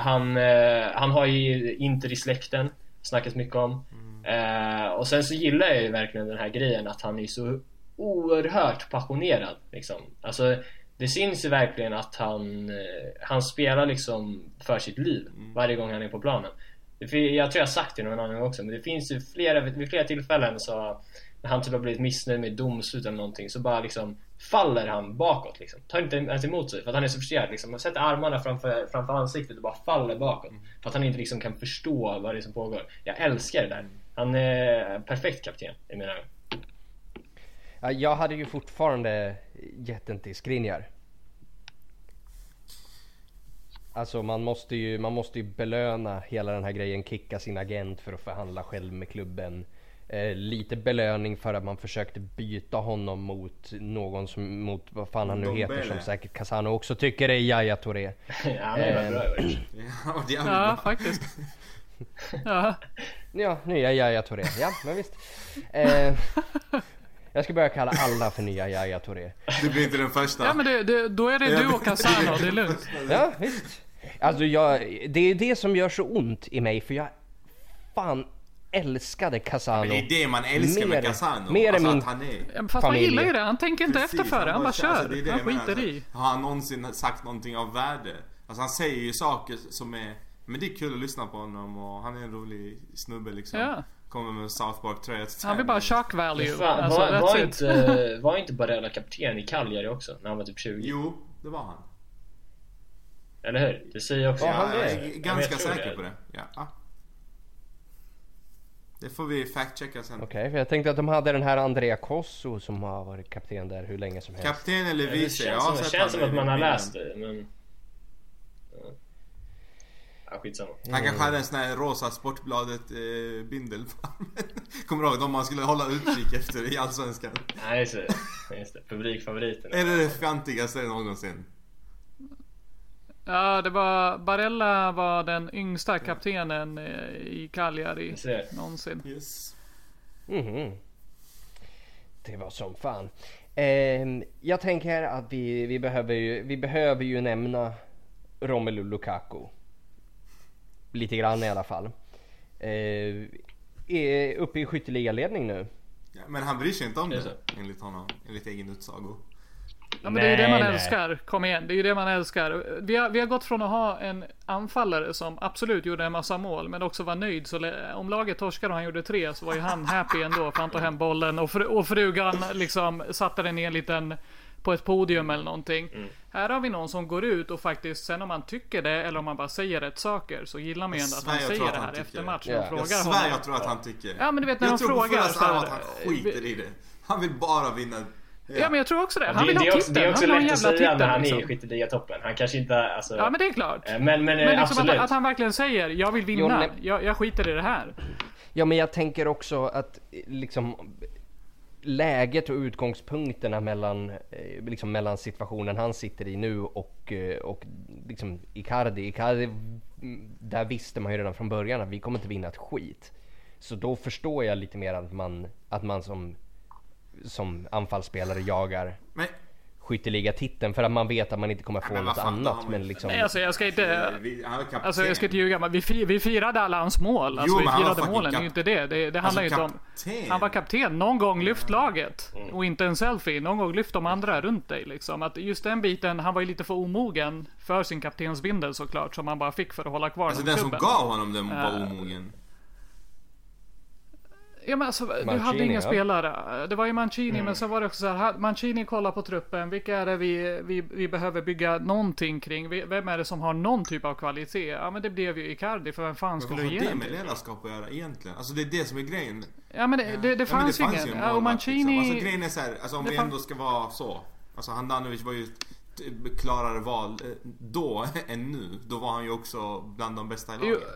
han, eh, han har ju Inter i släkten, snackas mycket om. Eh, och sen så gillar jag ju verkligen den här grejen att han är så oerhört passionerad liksom. Alltså det syns ju verkligen att han, eh, han spelar liksom för sitt liv varje gång han är på planen. Jag tror jag har sagt det någon annan gång också, men det finns ju flera, vid flera tillfällen så när han typ har blivit missnöjd med domslut eller någonting så bara liksom faller han bakåt liksom. Tar inte ens emot sig för att han är så frustrerad liksom. Han sätter armarna framför, framför ansiktet och bara faller bakåt. För att han inte liksom kan förstå vad det är som pågår. Jag älskar det där. Han är perfekt kapten i mina ögon. Ja, jag hade ju fortfarande gett den till Skriniar. Alltså man måste, ju, man måste ju belöna hela den här grejen, kicka sin agent för att förhandla själv med klubben. Eh, lite belöning för att man försökte byta honom mot någon som, mot vad fan han nu Dombele. heter som säkert Casano också tycker är Yahya Touré. ja, han är Eh, bra. Ja, det är jävligt Ja, bra. faktiskt. Ja. Ja, nya Yahya Touré. Ja, men visst. Eh, jag ska börja kalla alla för nya Yahya Touré. Du blir inte den första. ja, men det, det, då är det du och Casano, det är lugnt. Ja, visst. Alltså jag, det är det som gör så ont i mig för jag fan älskade Casano. Men det är det man älskar med Mer- Casano. mer alltså min- att han är... Fast man Familj. gillar ju det, han tänker inte Precis, efter före, han bara kör. alltså, det är det han skiter i. alltså, Har han någonsin sagt någonting av värde? Alltså han säger ju saker som är... Men det är kul att lyssna på honom och han är en rolig snubbe liksom. Ja. Kommer med South Park-tröja till Han vill bara shock value. Fan, Alltså, var, var, inte, var inte Barella kapten i Cagliari också när han var typ 20? Jo, det var han. Eller hur? Det säger jag också. Ja, han jag det? är ganska jag tror säker det. på det. Ja. Det får vi fact-checka sen. Okej, för jag tänkte att de hade den här Andrea Cosso som har varit kapten där hur länge som helst. Kapten eller Det vice? Jag känns, som, sett känns som att man har läst det, men... Ja. Han kanske hade en sån här rosa Sportbladet eh, bindel på. Kommer du ihåg de man skulle hålla utkik efter i Allsvenskan? Nej, just det. Just det. Publikfavoriten. Är det det fjantigaste någonsin? Ja, det var Barella var den yngsta kaptenen eh, i Cagliari någonsin. Yes. Mhm. Det var som fan. Ehm, jag tänker att vi, vi, behöver ju, vi behöver ju nämna Romelu Lukaku. Lite grann i alla fall. Ehm, är uppe i skytteligaledning nu. Ja, men han bryr sig inte om Det det, enligt honom. Enligt egen utsago. Ja, men det är ju det Nej, man nej. älskar. Kom igen, det är ju det man älskar. Vi har, vi har gått från att ha en anfallare som absolut gjorde en massa mål, men också var nöjd. Så om laget torskade och han gjorde tre så var ju han happy ändå för han tog hem bollen och, fru, och frugan liksom satte den i en liten på ett podium eller någonting. Mm. Här har vi någon som går ut och faktiskt, sen om man tycker det eller om man bara säger rätt saker så gillar man ju ändå att han jag tror säger att det här efter det. matchen Ja. och Jag Jag svär honom. jag tror att han tycker. Ja, men du vet när jag de tror på frågar så här, allvar att han skiter i det. Han vill bara vinna. Ja men jag tror också det. Han det, vill det, ha är också, det titeln. är Han också vill ha en lätt att jävla säga när titel han är i liksom. skytteligatoppen. Han kanske inte, alltså... Ja men det är klart. Eh, Men, men, Men eh, liksom absolut. att, att han verkligen säger jag vill vinna. Jo, jag, jag skiter i det här. Ja men jag tänker också att eh, liksom läget och utgångspunkterna mellan, eh, liksom mellan situationen han sitter i nu och, eh, och liksom Icardi. Icardi, mm, där visste man ju redan från början att vi kommer inte vinna ett skit. Så då förstår jag lite mer att man, att man som, som anfallsspelare jagar Men, skytteligatiteln för att man vet att man inte kommer få men något annat. Men liksom, Nej alltså jag ska inte... Alltså jag ska inte ljuga, men vi, fi, vi firade alla hans mål. Alltså Jo, vi men han var firade målen, det är ju inte det. Det, det handlar ju Alltså, inte om... kapten. Han var kapten, någon gång lyft laget. Mm. Och inte en selfie, någon gång lyft de andra runt dig liksom. Att just den biten, han var ju lite för omogen för sin kaptensbindel såklart. Som han bara fick för att hålla kvar Alltså den den som klubben. gav honom den var Eh, omogen. Ja men alltså, du Mancini, hade inga ja. spelare. Det var ju Mancini, Mm. men sen var det också så här. Mancini kollar på truppen. Vilka är det vi, vi, vi behöver bygga någonting kring? Vem är det som har någon typ av kvalitet? Ja men det blev ju Icardi, för vem fan skulle vad du har ge det den med till? ledarskap att göra egentligen? Alltså det är det som är grejen. Ja men det, det, det Ja, men fanns ju ingen. en Ja, och målvakt, Mancini... Liksom. Alltså grejen är så här, alltså om Det vi ändå ska vara så. Alltså Handanovic var ju klarare val eh, då än nu. Då var han ju också bland de bästa i Jo, laget.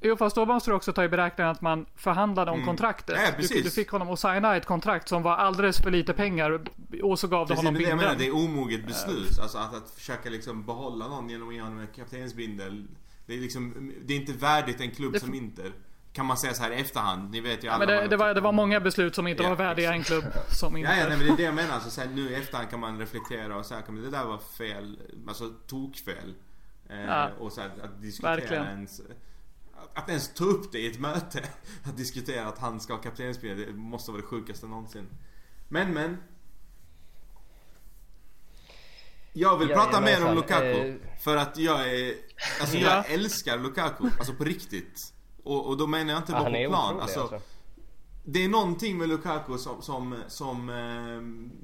Jo fast då måste du också ta i beräkning att man förhandlade om kontraktet. Mm. Ja, du, du fick honom att signa ett kontrakt som var alldeles för lite pengar och så gav du honom det jag bindeln. menar, det är omoget beslut. Alltså att, att försöka liksom behålla någon genom att ge honom en kaptensbindel. Det är liksom, det är inte värdigt en klubb Det- som Inter. Kan man säga så här i efterhand. Ni vet ju Ja, alla men det, det, var, det var många beslut som inte Ja, var värdiga en klubb som inte... Ja, ja, nej, men det är det jag menar. Alltså, så här, nu i efterhand kan man reflektera och säga att det där var fel. Alltså tokfel. Eh, Ja, och så här, att diskutera verkligen. ens... Att, ens ta upp det i ett möte. Att diskutera att han ska ha kaptensbindeln. Det måste vara det sjukaste någonsin. Men men. Jag vill prata mer om Lukaku. eh. För att jag är... Alltså Ja. jag älskar Lukaku. Alltså på riktigt. Och, och då menar jag inte Ja, bara är på plan. Alltså, alltså. det är någonting med Lukaku som, som, som eh,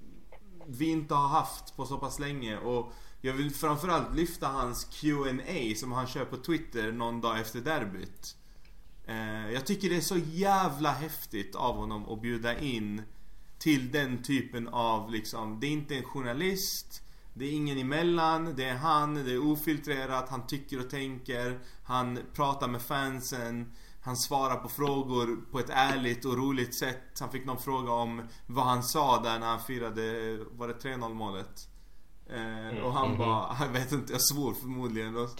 vi inte har haft på så pass länge och jag vill framförallt lyfta hans Q&A som han kör på Twitter någon dag efter derbyt. Eh, jag tycker det är så jävla häftigt av honom att bjuda in till den typen av liksom, det är inte en journalist det är ingen emellan, det är han, det är ofiltrerat, han tycker och tänker Han pratar med fansen Han svarar på frågor på ett ärligt och roligt sätt Han fick någon fråga om vad han sa där när han firade, var det 3-0 målet? Eh, och han bara, jag vet inte, jag svor förmodligen och,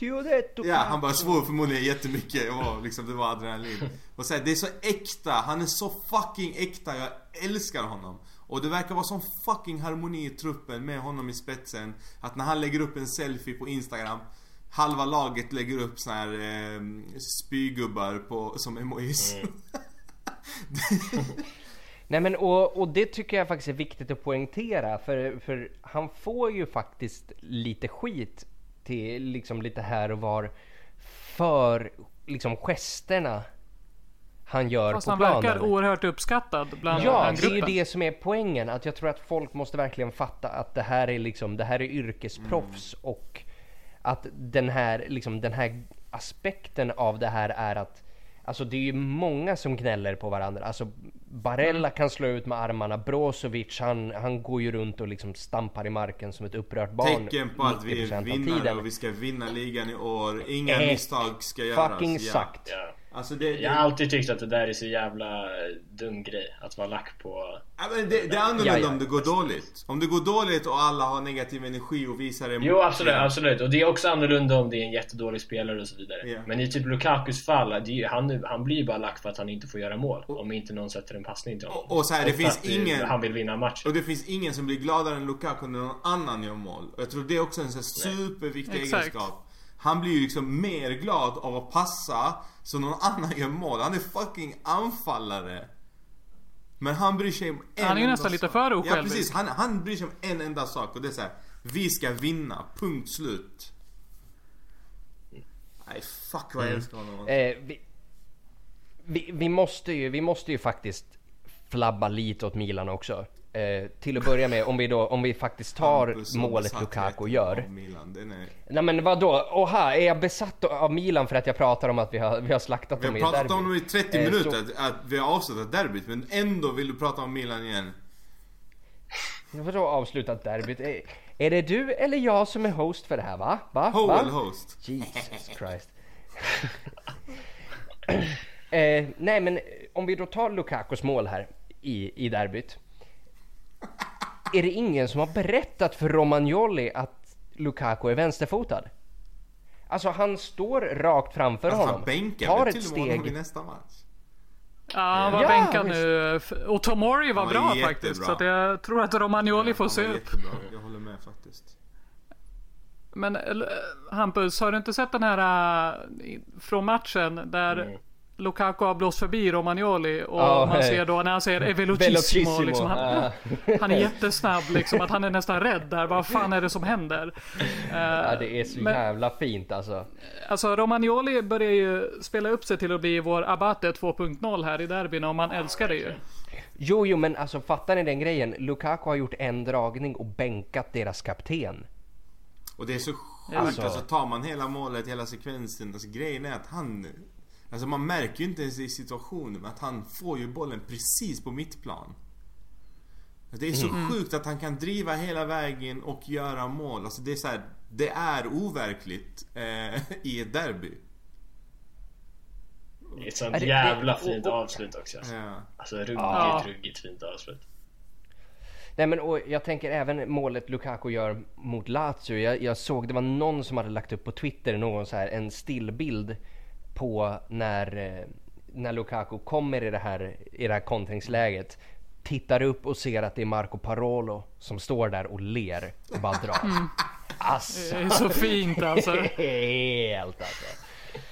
Ja, han bara svor förmodligen jättemycket och liksom det var adrenalin. Och så här, det är så äkta, han är så fucking äkta, jag älskar honom. Och det verkar vara sån fucking harmoni i truppen med honom i spetsen. Att när han lägger upp en selfie på Instagram Halva laget lägger upp såna här eh, spygubbar på, som emojis. Nej men och, och det tycker jag faktiskt är viktigt att poängtera för, för han får ju faktiskt lite skit till liksom lite här och var för liksom gesterna han gör Fast på han planen. verkar oerhört uppskattad bland Ja, den det är ju det som är poängen. Att jag tror att folk måste verkligen fatta att det här är liksom, det här är yrkesproffs Mm. och att den här, liksom, den här aspekten av det här är att Alltså det är ju många som gnäller på varandra. Alltså Barella Mm. kan slå ut med armarna, Brozovic han, han går ju runt och liksom stampar i marken som ett upprört barn Tecken på att vi 90% är vinnare och vi ska vinna ligan i år. Inga misstag ska göras. Fucking sagt. Ja. Alltså det, Jag har alltid tyckt att det där är så jävla eh, dum grej. Att vara lack på... Ja, men det, det är annorlunda Ja, ja. om det går dåligt. Om det går dåligt och alla har negativ energi och visar emot. Jo absolut, absolut. Och det är också annorlunda om det är en jättedålig spelare och så vidare. Ja. Men i typ Lukakus fall, det är, ju- han, han blir ju bara lack för att han inte får göra mål. Om inte någon sätter en passning till honom. Och- och så här, det för finns att det- ingen- Han vill vinna matchen. Och det finns ingen som blir gladare än Lukaku när någon annan gör mål. Och jag tror det är också en sån här superviktig Exakt. egenskap. Han blir ju liksom mer glad av att passa så någon annan gör mål. Han är fucking anfallare. Men han bryr sig om en Han är ju nästan lite för Ja osjälvisk. precis, han, han bryr sig om en enda sak och det är så här. Vi ska vinna, punkt slut. Nej fuck vad jag älskar honom. Eh, vi, vi, vi, måste ju, vi måste ju faktiskt flabba lite åt Milan också. Eh, till att börja med, om vi, då, om vi faktiskt tar Hampus har målet Lukaku gör. Milan. Är... Nej men vadå? Oha, är jag besatt av Milan för att jag pratar om att vi har, vi har slaktat Vi dem har i ett pratat derby? om dem i 30 Eh, minuter, så- att, att vi har avslutat derbyt men ändå vill du prata om Milan igen. Vadå avslutat derbyt? Är, är det du eller jag som är host för det här va? Va? Ho va? eller host? Jesus Christ. eh, nej men om vi då tar Lukakos mål här i, i derbyt. Är det ingen som har berättat för Romagnoli att Lukaku är vänsterfotad? Alltså han står rakt framför Alltså, honom, han bänkar tar ett till och med honom i steg. nästa match. Ja, han var Ja, bänkad visst. nu. Och Tomori var, var bra jättebra. faktiskt. Så att jag tror att Romagnoli får Han se upp. jättebra, jag håller med faktiskt. Men eh, Hampus, har du inte sett den här i- från matchen där Mm. Lukaku har blåst förbi Romagnoli och Ja, man ser då när han säger Evelocissimo, Velocissimo, liksom, han, ah. han är jättesnabb liksom, att han är nästan rädd där. Vad fan är det som händer? Ja, det är så Men- jävla fint alltså. Alltså Romagnoli börjar ju spela upp sig till att bli vår Abate 2.0 här i derbyn och man älskar det ju. Jo, jo, men alltså fattar ni den grejen? Lukaku har gjort en dragning och bänkat deras kapten. Och det är så sjukt, Alltså- alltså. tar man hela målet, hela sekvensen. Alltså grejen är att han... Alltså man märker ju inte ens i situationen men att han får ju bollen precis på mittplan. Det är så Mm. sjukt att han kan driva hela vägen och göra mål. Alltså det är så här, det är overkligt eh, i ett derby. Det är ett sånt Är det- jävla det- fint avslut också. Alltså, Ja. alltså ruggigt, Ja. ruggigt fint avslut. Nej men och jag tänker även målet Lukaku gör mot Lazio. Jag, jag såg det var någon som hade lagt upp på Twitter någon så här en stillbild på när, eh, när Lukaku kommer i det här, i det här kontringsläget. Tittar upp och ser att det är Marco Parolo som står där och ler och bara drar. Alltså. Det är så fint alltså. Helt alltså.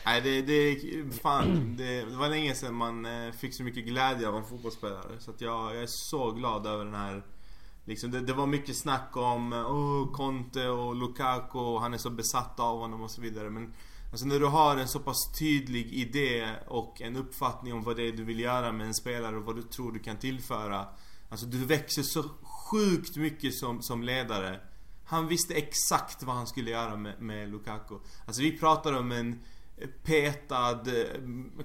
Nej det, det, fan, det, det var länge sedan man eh, fick så mycket glädje av en fotbollsspelare. Så att jag, jag är så glad över den här Liksom det, det var mycket snack om oh, Conte och Lukaku och han är så besatt av honom och så vidare. Men alltså när du har en så pass tydlig idé och en uppfattning om vad det är du vill göra med en spelare och vad du tror du kan tillföra. Alltså du växer så sjukt mycket som, som ledare. Han visste exakt vad han skulle göra med, med Lukaku. Alltså vi pratar om en petad,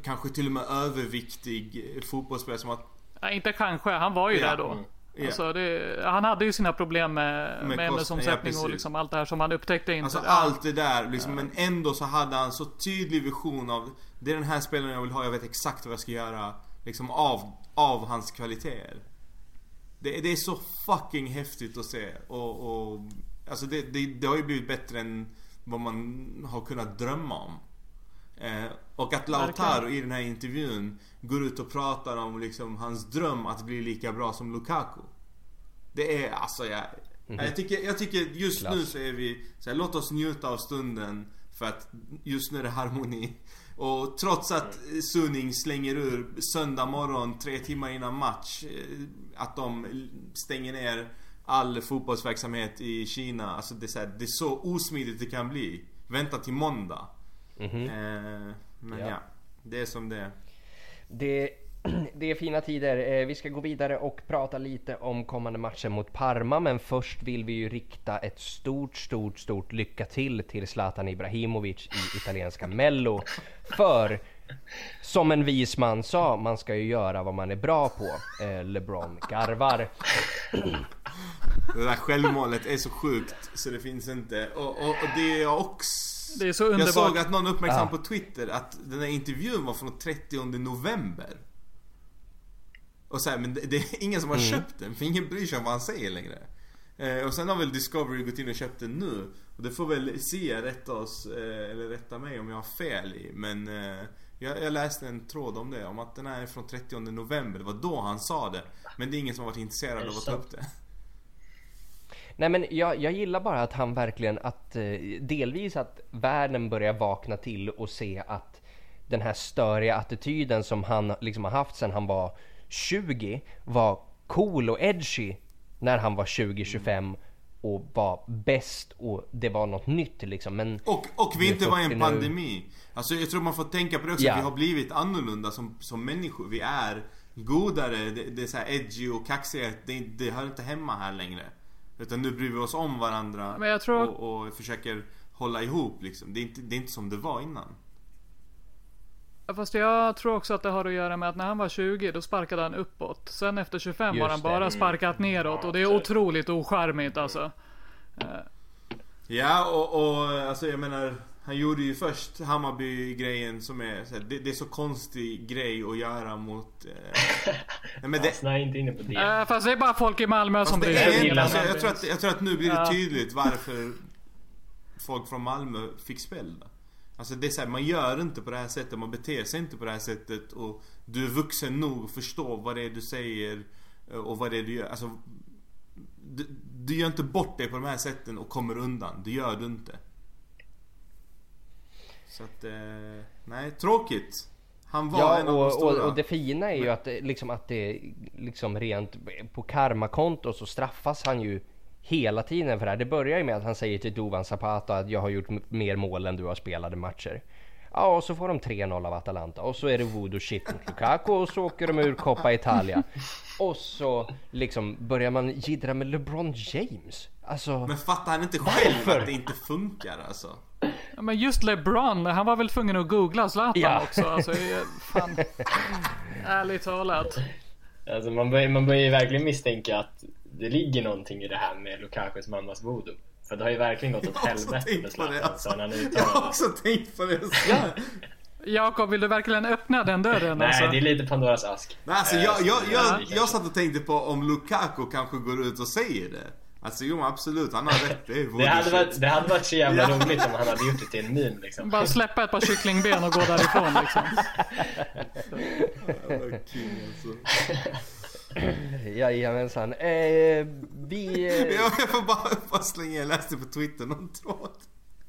kanske till och med överviktig fotbollsspelare som att... Ja, inte kanske, han var ju Ja. där då. Ja. Alltså det, han hade ju sina problem med, Med med, ämnesomsättning ja, och liksom allt det här som han upptäckte inte. Alltså allt det där liksom, men ändå så hade han så tydlig vision av Det är den här spelaren jag vill ha, jag vet exakt vad jag ska göra Liksom av, av hans kvaliteter det, det är så fucking häftigt att se och, och Alltså det, det, det har ju blivit bättre än vad man har kunnat drömma om eh, Och att Lautaro i den här intervjun Går ut och pratar om liksom hans dröm att bli lika bra som Lukaku. Det är alltså jag, jag, tycker, jag tycker just nu så är vi så här, låt oss njuta av stunden För att just nu är det harmoni. Och trots att Suning slänger ur söndag morgon tre timmar innan match eh, Att de stänger ner all fotbollsverksamhet i Kina Alltså det är så, här, det är så osmidigt det kan bli. Vänta till måndag eh, Men Mhm. Ja. ja. det är som det är Det, det är fina tider. Eh, Vi ska gå vidare och prata lite om kommande matchen mot Parma. Men först vill vi ju rikta ett stort, stort, stort lycka till till Zlatan Ibrahimovic i italienska Mello. För som en vis man sa, man ska ju göra vad man är bra på. Eh, LeBron garvar. Det där självmålet är så sjukt så det finns inte. Och, och, och det är också... Det är så Jag underbart. såg att någon uppmärksam Ja. på Twitter att den här intervjun var från 30 november. Och så här, men det, det är ingen som har Mm. köpt den för ingen bryr sig om vad han säger längre. Eh, och sen har väl Discovery gått in och köpt den nu. Och det får väl Sia rätta oss, eh, eller rätta mig om jag har fel i. Men eh, jag, jag läste en tråd om det, om att den här är från 30 november. Det var då han sa det. Men det är ingen som har varit intresserad av att ta upp det. Nej men jag, jag gillar bara att han verkligen att eh, delvis att världen börjar vakna till och se att den här störiga attityden som han liksom har haft sedan han var 20 var cool och edgy när han var 20-25 och var bäst och det var något nytt liksom. Men Och, och vi inte var i 40 en nu. pandemi. Alltså jag tror man får tänka på det också, Ja. vi har blivit annorlunda som, som människor. Vi är godare, det, det är så här edgy och kaxighet, det, det hör inte hemma här längre. Utan nu bryr vi oss om varandra Men jag tror- och, och försöker hålla ihop liksom. Det är, inte, det är inte som det var innan. Ja, Fast jag tror också att det har att göra med att när han var 20 då sparkade han uppåt. Sen efter 25 har Just han det. bara sparkat neråt och det är otroligt ocharmigt alltså. Ja och, och alltså jag menar Han gjorde ju först Hammarby-grejen som är så här, det, det är så konstig grej att göra mot eh, nej, men det, Snöa inte inne på det. Äh, fast det är bara folk i Malmö som Fast det bryr sig. alltså, jag, tror att, jag tror att nu blir det tydligt varför folk från Malmö fick spel. då. Alltså det är så här, man gör inte på det här sättet, man beter sig inte på det här sättet och du är vuxen nog att förstå vad det är du säger eh, och vad det är du gör. Alltså, du, gör inte bort dig på de här sätten och kommer undan. Det gör du inte. Så att, eh, nej, tråkigt. Han var Ja, en av de och, stora. och, och det fina är ju att det, liksom att det liksom rent på karmakonto så straffas han ju hela tiden för det här. Det börjar ju med att han säger till Duvan Zapata att jag har gjort mer mål än du har spelade matcher. Ja, och så får de 3-0 av Atalanta och så är det voodoo shit mot Lukaku och så åker de ur Coppa Italia. Och så liksom börjar man jiddra med LeBron James. Alltså, Men fattar han inte själv Varför? att det inte funkar alltså? Ja, Men just LeBron, han var väl tvungen att googla Zlatan Ja. också. Alltså, fan. Ärligt talat. Alltså man, börjar, man börjar ju verkligen misstänka att det ligger någonting i det här med Lukakus mammas voodoo. För det har ju verkligen gått åt helvete med Zlatan alltså. sen han Jag har uttalade. också tänkt på det. Jakob, vill du verkligen öppna den dörren? Nej, alltså? det är lite Pandoras ask. Nej, alltså Eh, jag, så jag, jag, jag satt och tänkte på om Lukaku kanske går ut och säger det. Alltså jo absolut, han har rätt. Det är Det hade, varit, det hade varit så jävla Ja. roligt om han hade gjort det till en meme liksom. Bara släppa ett par kycklingben och gå därifrån liksom. King alltså. jajamensan. Eh, vi... Eh, Jag, jag får bara, bara slänga, jag läste på Twitter någon tråd.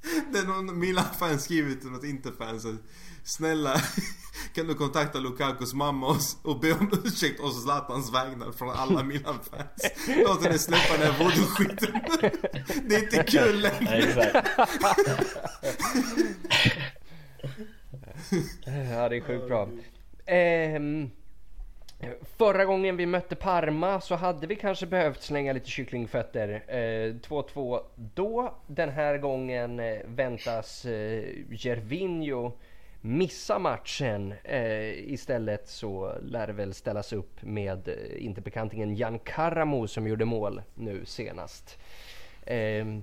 Det är någon Milan-fan skrivit till något Inter-fan så Snälla kan du kontakta Lukakos mamma och, och be om ursäkt och Zlatans vägnar från alla Milan-fans. Låt henne släppa den här voodoo-skiten. Det är inte kul Nej, längre. exakt. Ja, det är sjukt bra. Ehm, förra gången vi mötte Parma så hade vi kanske behövt slänga lite kycklingfötter. Eh, 2-2 då. Den här gången eh, väntas eh, Gervinho missa matchen. Eh, istället så lär det väl ställas upp med inte Interbekantingen Jan Karamo som gjorde mål nu senast. Ehm,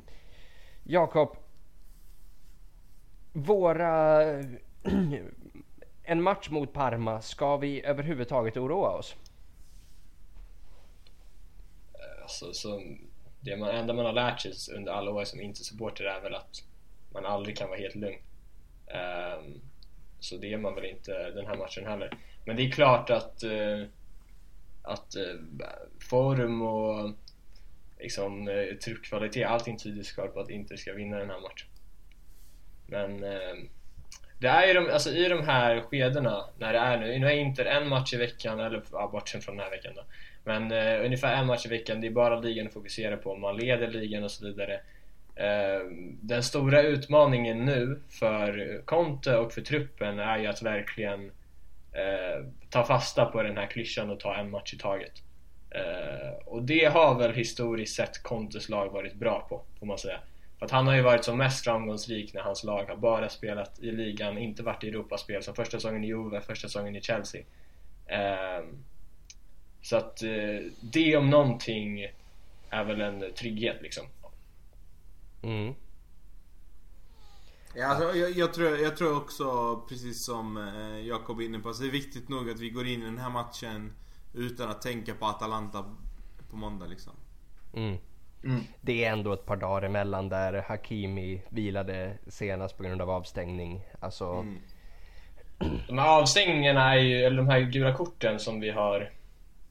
Jakob, våra... en match mot Parma, ska vi överhuvudtaget oroa oss? Alltså, så det man, enda man har lärt sig under alla år som inte-supporter är väl att man aldrig kan vara helt lugn. Um, så det är man väl inte den här matchen heller. Men det är klart att, uh, att eh, uh, form och liksom, eh, uh, truppkvalitet, allting tyder såklart på att Inter ska vinna den här matchen. Men uh, det är ju de, alltså i de här skedena när det är nu, nu är Inter en match i veckan, eller ja, bortsett från den här veckan då. Men eh, ungefär en match i veckan, det är bara ligan att fokusera på, man leder ligan och så vidare. Eh, den stora utmaningen nu för Conte och för truppen är ju att verkligen eh, ta fasta på den här klyschan och ta en match i taget. Eh, och det har väl historiskt sett Contes lag varit bra på, får man säga. För att han har ju varit som mest framgångsrik när hans lag har bara spelat i ligan, inte varit i Europaspel som första säsongen i Juve, första säsongen i Chelsea. Ehm, så att eh, det om någonting är väl en trygghet liksom. Mm. Ja, alltså, jag, jag, tror, jag tror också, precis som eh, Jakob är inne på, så det är viktigt nog att vi går in i den här matchen utan att tänka på Atalanta på måndag liksom. Mm. Mm. Det är ändå ett par dagar emellan där Hakimi vilade senast på grund av avstängning. Alltså, Mm. De här avstängningarna är ju, eller de här gula korten som vi har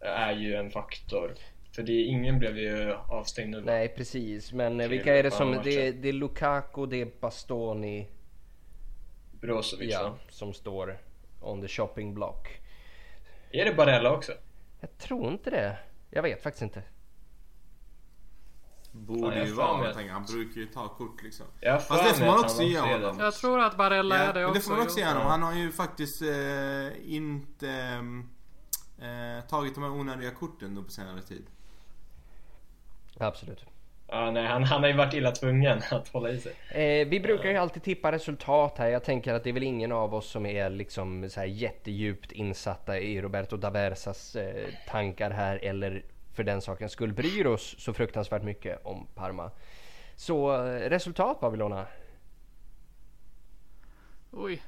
är ju en faktor. För det, ingen blev ju avstängd nu nej precis. Men eh, Tre vilka är det som, det, är- det är Lukaku, det är Bastoni, Brozovic ja, va? som står on the shopping block. Är det Barella också? Jag tror inte det. Jag vet faktiskt inte. Borde jag ju vara, att- tänker, han brukar ju ta kort liksom. Fast det får man också ge honom. Jag tror att Barella Ja, är det men också. det får man också ge honom. Ja. Han har ju faktiskt eh, inte eh, tagit de här onödiga korten nu på senare tid. Absolut. Ja, nej, han, han har ju varit illa tvungen att hålla i sig. Eh, vi brukar ju alltid tippa resultat här. Jag tänker att det är väl ingen av oss som är liksom så här jättedjupt insatta i Roberto Daversas eh, tankar här eller för den sakens skull bryr oss så fruktansvärt mycket om Parma. Så eh, resultat Babylona? Oj.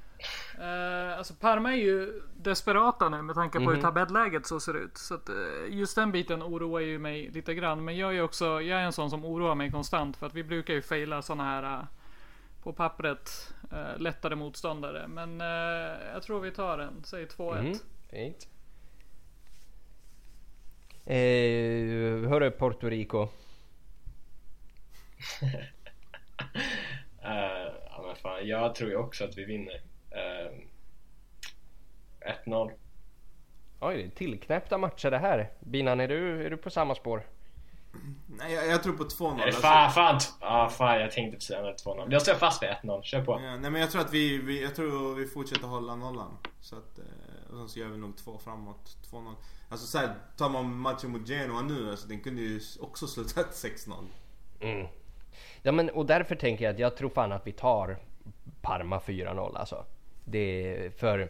Eh, alltså Parma är ju desperata nu med tanke på hur Mhm. tabelläget så ser ut. Så att, eh, just den biten oroar ju mig lite grann. Men jag är också, jag är en sån som oroar mig konstant. För att vi brukar ju faila såna här eh, på pappret eh, lättare motståndare. Men eh, jag tror vi tar den, säg 2-1. Mm, fint. Eh, hörru Puerto Rico. Eh, ja, men fan, jag tror ju också att vi vinner. Uh, 1-0. Oj, tillknäppta matcher det här. Binan, är du, är du på samma spår? Nej, jag, jag tror på 2-0. Är det Alltså, fan, fan, ah, fan, jag tänkte precis säga 2-0. Jag står fast vid 1-0, kör på. ja, nej men jag tror att vi, vi, jag tror vi fortsätter hålla nollan. Så att, eh, och sen så gör vi nog två framåt. 2-0. Alltså såhär, tar man matchen mot Genoa nu, alltså den kunde ju också slutat 6-0. Mm. Ja men och därför tänker jag att jag tror fan att vi tar Parma 4-0 alltså. Det är för...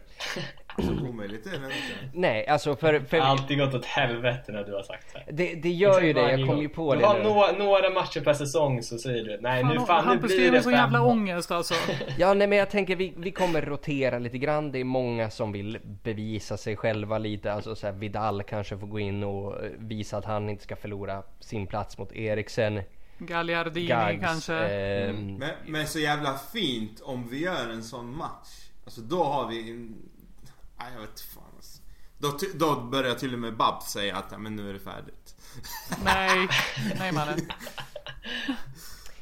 Så omöjligt är det inte. Nej alltså för... för Alltid gått åt helvete när du har sagt det, det gör ju det, jag kom ju på du det har nu. några, några matcher per säsong så säger du nej nu fan nu Hampus, det blir det en sån jävla fem. ångest alltså. Ja nej men jag tänker vi, vi kommer rotera lite grann. Det är många som vill bevisa sig själva lite. Alltså så här, Vidal kanske får gå in och eh, visa att han inte ska förlora sin plats mot Eriksen. Gagliardini Gags, kanske. ehm, Men, men så jävla fint om vi gör en sån match. Alltså då har vi. Nej jag vet fan alltså. Då, då börjar till och med Babs säga att ja, men nu är det färdigt. Nej, nej mannen.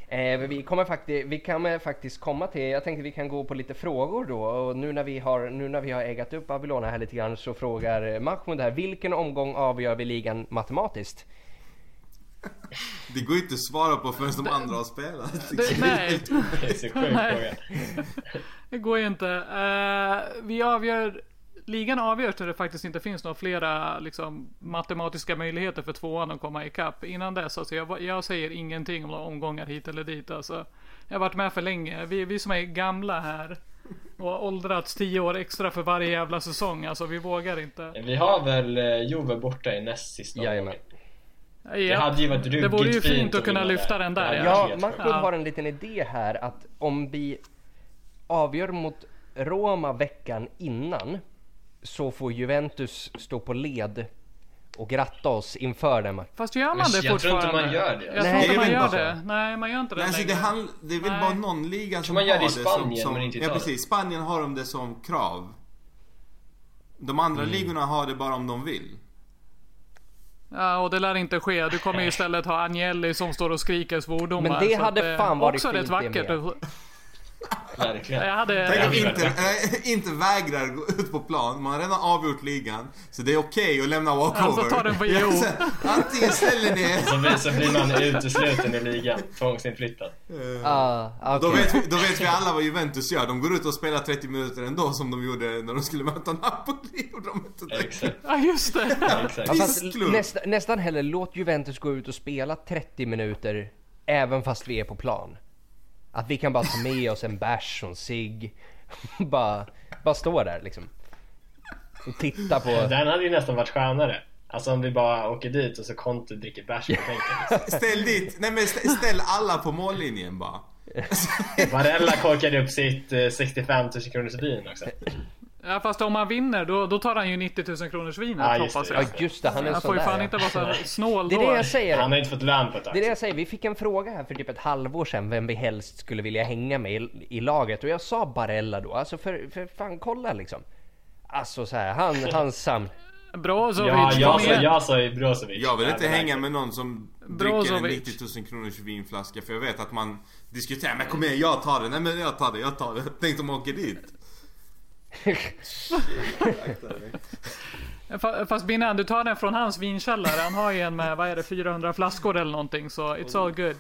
Eh, vi, kommer faktiskt, vi kan faktiskt komma till, jag tänkte vi kan gå på lite frågor då och nu när vi har, nu när vi har ägat upp Babylona här lite grann så frågar Mahmoud här, vilken omgång avgör vi ligan matematiskt? Det går inte att svara på förrän de andra har spelat. Det, nej, Det är så sjuk fråga. det går ju inte. Eh, vi avgör Ligan avgörs när det faktiskt inte finns några flera liksom, matematiska möjligheter för tvåan att komma ikapp. Innan dess, alltså, jag, jag säger ingenting om några omgångar hit eller dit. Alltså, jag har varit med för länge. Vi, vi som är gamla här och har åldrats tio år extra för varje jävla säsong. Alltså vi vågar inte. Vi har väl eh, Juve borta i näst sista omgången. Det hade ju varit Det vore ju ruggigt fint fint att kunna lyfta den där, Det ja. Ja, sjukt. har en liten idé här att om vi avgör mot Roma veckan innan så får Juventus stå på led och gratta oss inför den matchen. Fast gör man Men det jag tror inte fortfarande? man gör det. Jag Nej, tror inte det man gör det. Nej, man gör inte det Nej, alltså det, längre. handl- det är väl Nej. bara någon liga som man gör har det i det Spanien, som, som men inte i Ja precis, Spanien har de det som krav. De andra Mm. ligorna har det bara om de vill. Ja, och det lär inte ske. Du kommer istället ha Agnelli som står och skriker svordomar. Men det hade eh, fan varit Också fint rätt det vackert. med. Verkligen. Jag hade... Tänk om inte, äh, inte vägrar gå ut på plan, man har redan avgjort ligan. Så det är okej att lämna walkover. Alltså, ta den på Jo. så Antingen ställer ni Så blir, så blir man utesluten i ligan, tvångsinflyttad. Ah, Då vet, vi, då vet vi alla vad Juventus gör. De går ut och spelar 30 minuter ändå som de gjorde när de skulle möta Napoli. Och de inte det. Exakt. Ja, just det. Ja, fast Pissklubb. nästa, nästan hellre låt Juventus gå ut och spela 30 minuter även fast vi är på plan. Att vi kan bara ta med oss en bärs och en cigg. bara, bara stå där liksom. Och titta på... Den hade ju nästan varit skönare. Alltså om vi bara åker dit och så Conte dricker bärs på bänken. liksom. Ställ dit, nej men stä- ställ alla på mållinjen bara. Varella korkade upp sitt eh, 65 000 kronors vin också. Ja, fast om han vinner då, då tar han ju 90 000 kronors vinet Ja, just hoppas det. jag. Ja just det, han är Han får ju fan inte vara så snål Det är då. det jag säger. Han har inte fått lön på ett. Det är det jag säger, vi fick en fråga här för typ ett halvår sedan vem vi helst skulle vilja hänga med i, i laget och jag sa Barella då, alltså för, för fan kolla liksom. Alltså så här, han, han sam... Brozovic, Ja, jag sa, jag sa ju Brozovic. Jag vill inte Ja, hänga med någon som dricker en Brozovic. 90 000 kronors vinflaska för jag vet att man diskuterar men kom igen jag tar det, nej men jag tar det, jag tar det. Tänk om de åker dit. Fa- Fast Binnan, du tar den från hans vinkällare. Han har ju en med, vad är det, 400 flaskor eller någonting så it's all good.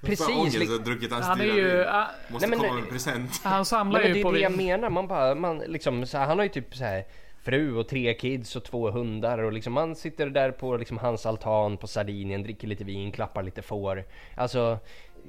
Precis! Ångest li- att ha druckit hans Han är ju... Måste Nej, men- komma med en present. Han samlar Nej, men det ju är på det jag menar, man bara, man liksom så här, han har ju typ så här fru och tre kids och två hundar och liksom man sitter där på liksom hans altan på Sardinien, dricker lite vin, klappar lite får. Alltså,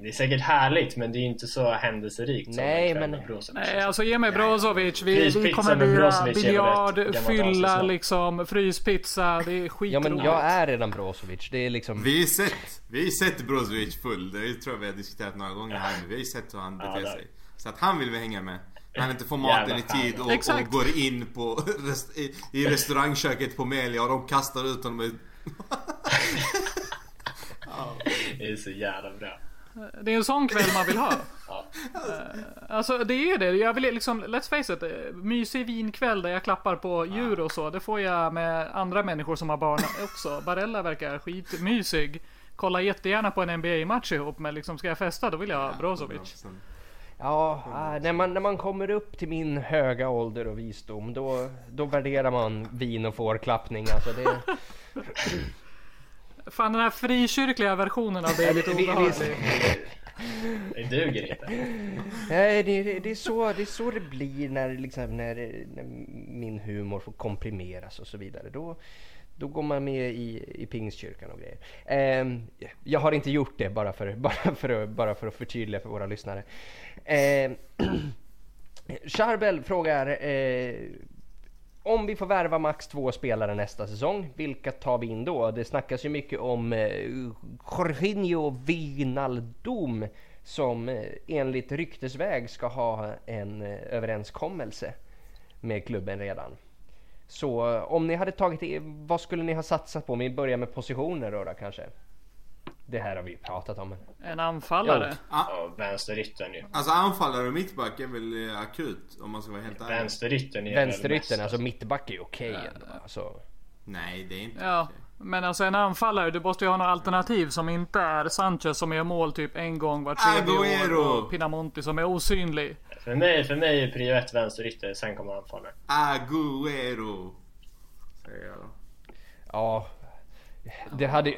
Det är säkert härligt men det är ju inte så händelserikt som Nej, kväll men- med Brozovic. Nej, alltså ge mig Brozovic. Vi, vi kommer väl biljard, fylla liksom, fryspizza. Det är ja skitroligt. men jag är redan Brozovic, det är liksom... Vi har sett, vi har sett Brozovic full. Det tror jag vi har diskuterat några gånger här nu. Vi har ju sett hur han Ja, beter där. sig. Så att han vill vi hänga med. Han inte får maten i tid och, och går in på rest, i, i restaurangköket på Melia och de kastar ut honom. med- Det är så jävla bra. Det är en sån kväll man vill ha. Ja. Alltså det är ju det. Jag vill liksom, let's face it. eh, Mysig vinkväll där jag klappar på djur och så. Det får jag med andra människor som har barn också. Barella verkar skitmysig. Kolla jättegärna på en NBA-match ihop men liksom ska jag festa då vill jag ha Brozovic. Ja, ah, när man, när man kommer upp till min höga ålder och visdom då, då värderar man vin och fårklappning alltså det... Fan den här frikyrkliga versionen av det är lite obehaglig. Det duger inte. Nej, det, det, är så, det är så det blir när, liksom, när, när min humor får komprimeras och så vidare. Då, då går man med i, i pingstkyrkan och grejer. Ehm, jag har inte gjort det bara för, bara för, att, bara för att förtydliga för våra lyssnare. Ehm, Charbel frågar eh, om vi får värva max två spelare nästa säsong, vilka tar vi in då? Det snackas ju mycket om eh, Jorginho Wijnaldum som eh, enligt ryktesväg ska ha en eh, överenskommelse med klubben redan. Så eh, om ni hade tagit i, vad skulle ni ha satsat på? Om vi börjar med positioner då, då kanske? Det här har vi pratat om. En anfallare. Ja, vänsteryttern ju. Alltså anfallare och mittback är väl eh, akut om man ska vara helt ärlig. Vänsteryttern är Vänsteryttern, alltså mittback är ju okej ändå. Alltså, Nej det är inte Ja. okej. Men alltså en anfallare, du måste ju ha något alternativ som inte är Sanchez som gör mål typ en gång var tredje år och Pinamonti som är osynlig. För mig, för mig är prio ett vänsterytter, sen kommer anfallaren. Agüero. Säger jag då. Ja, det hade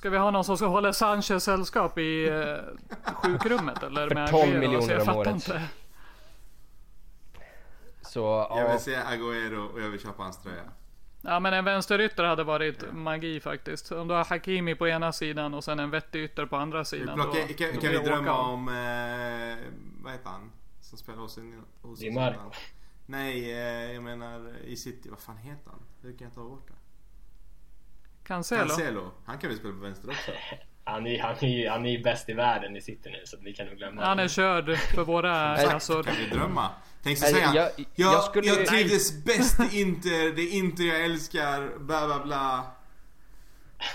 Ska vi ha någon som ska hålla Sanchez sällskap i eh, sjukrummet eller? För med 12 Aguero? miljoner Alltså, jag om året. Inte. så Jag ja. vill säga Agüero och jag vill köpa hans tröja. Ja men en vänsterytter hade varit magi faktiskt. Om du har Hakimi på ena sidan och sen en vettig ytter på andra Vi sidan. plockar, då- kan, då kan vi drömma åka av. om... Eh, vad heter han? Som spelar hos, hos Di Marco. innan. Nej, eh, jag menar i City. Vad fan heter han? Hur kan jag ta bort det? Cancelo? Cancelo. Han kan väl spela på vänster också? Han är, han är, ju- han är ju bäst i världen i City nu så vi kan nog glömma Han är körd för våra kassor. Kan vi drömma? Tänk så säga. jag- Jag, jag skulle- jag trivdes bäst i Inter. Det är Inter jag älskar. Bla bla bla.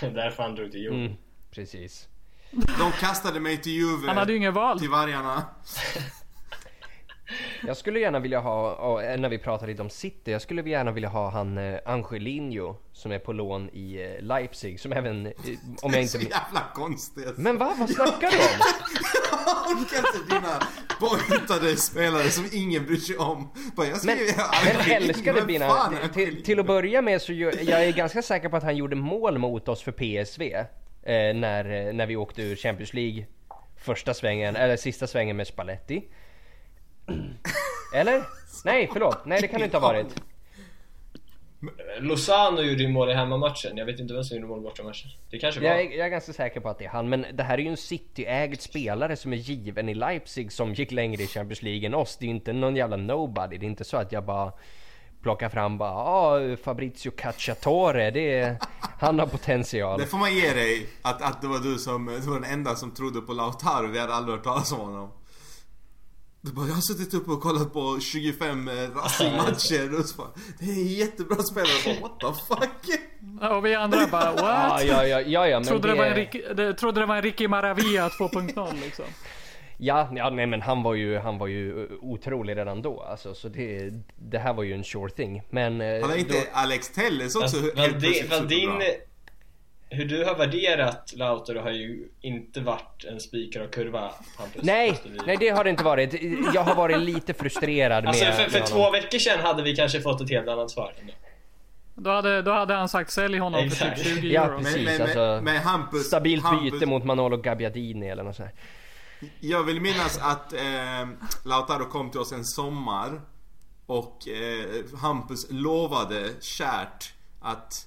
Därför han drog till Juve. Mm, precis. De kastade mig till Juve. Han hade ju ingen val. Till vargarna. Jag skulle gärna vilja ha, eh, när vi pratar lite om City, jag skulle gärna vilja ha han eh, Angelino som är på lån i eh, Leipzig som även, om jag Så inte... jävla konstigt. Men va? Vad snackar du om? Jag orkar inte dina påhittade spelare som ingen bryr sig om. Bara, jag Men, men älskade Bina, är till, till att börja med så jag är ganska säker på att han gjorde mål mot oss för PSV eh, när, när vi åkte ur Champions League första svängen, eller sista svängen med Spalletti. Eller? Nej, förlåt. Nej, det kan det inte ha varit. Lozano gjorde ju mål i hemmamatchen. Jag vet inte vem som gjorde mål i bortamatchen. Det kanske var. Jag är, jag är ganska säker på att det är han, men det här är ju en City-ägd spelare som är given i Leipzig som gick längre i Champions League än oss. Det är ju inte någon jävla nobody. Det är inte så att jag bara plockar fram bara ah, Fabrizio Cacciatore, det är, han har potential. Det får man ge dig. Att, att det var du som, det var den enda som trodde på Lautaro. Vi hade aldrig hört talas om honom. Du bara, jag har suttit uppe och kollat på 25 eh, Racing-matcher och så bara, Det är jättebra spelare. Bara, What the fuck? Ja, och vi andra bara what? ja, ja, ja, ja men Trodde det, det, var en Ricky, det, trodde det var en Ricky Maravilla 2.0 liksom. Ja, ja, nej men han var ju, han var ju eh, otrolig redan då alltså, så det, det här var ju en sure thing. Men... eh, Han är inte då, Alex Telles också helt fast, din, plötsligt fast din... superbra? Hur du har värderat Lautaro har ju inte varit en spikar och kurva Hampus. nej, nej det har det inte varit. Jag har varit lite frustrerad Alltså med, för, för två veckor sedan hade vi kanske fått ett helt annat svar. Då hade, då hade han sagt sälj honom för Exakt. typ 20 Ja, euro. precis. Men, men, alltså, men, men Hampus, Stabilt Hampus, byte mot Manolo Gabbiadini eller något sånt. Jag vill minnas att eh, Lautaro kom till oss en sommar och eh, Hampus lovade kärt att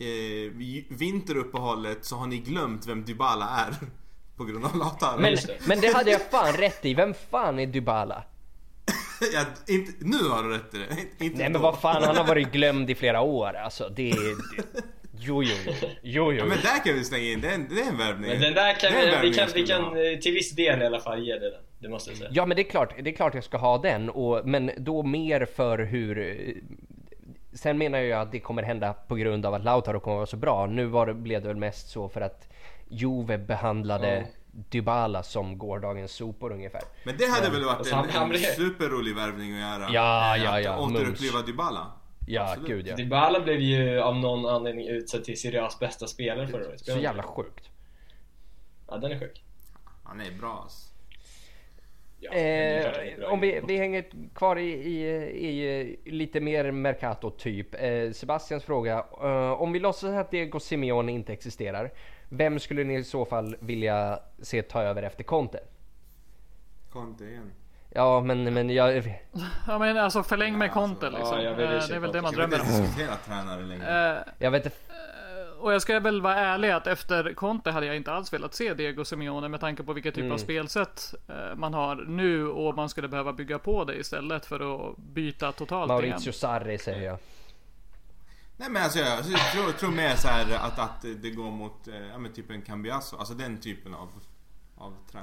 eh, vinteruppehållet så har ni glömt vem Dybala är. På grund av Lautaro. Men, men det hade jag fan rätt i. Vem fan är Dybala? ja, inte, nu har du rätt i det. Inte- Nej men då. vad fan, han har varit glömd i flera år alltså. Det... det jo, jo, jo. Jo, Ja, men där kan vi slänga in, det är en, det är en värvning. Men den där kan är vi, vi kan, vi kan ha. eh, till viss del i alla fall ge det den. Det måste jag säga. Ja men det är klart, det är klart jag ska ha den. Och, men då mer för hur... Sen menar jag att det kommer hända på grund av att Lautaro kommer vara så bra. Nu var det, blev det väl mest så för att Juve behandlade Ja. Dybala som gårdagens sopor ungefär. Men det hade väl varit en, han- en superrolig värvning att göra? Ja, Eh, ja, att ja, Återuppliva Dybala? Ja, Absolut. gud ja. Dybala blev ju av någon anledning utsedd till Serie bästa spelare förra året. Så jävla sjukt. Ja, den är sjuk. Han är bra alltså. Ja, Eh, om vi, vi hänger kvar i, i, i lite mer Mercato typ. Eh, Sebastians fråga. Eh, om vi låtsas att Diego Simeone inte existerar. Vem skulle ni i så fall vilja se ta över efter Conte? Conte igen. Ja men, men jag... Ja men alltså förläng med Conte liksom. ja, jag vill ju Eh, det är väl det man Jag vill drömmer inte om. diskutera tränare längre. Eh, Jag vet inte. Och jag ska väl vara ärlig att efter Conte hade jag inte alls velat se Diego Simeone med tanke på vilket typ Mm. av spelsätt eh, man har nu och man skulle behöva bygga på det istället för att byta totalt Maurizio igen. Sarri säger jag. Nej men alltså jag, alltså, jag tror, tror mer så här att, att det går mot, eh, ja men typ en Cambiasso. Alltså den typen av.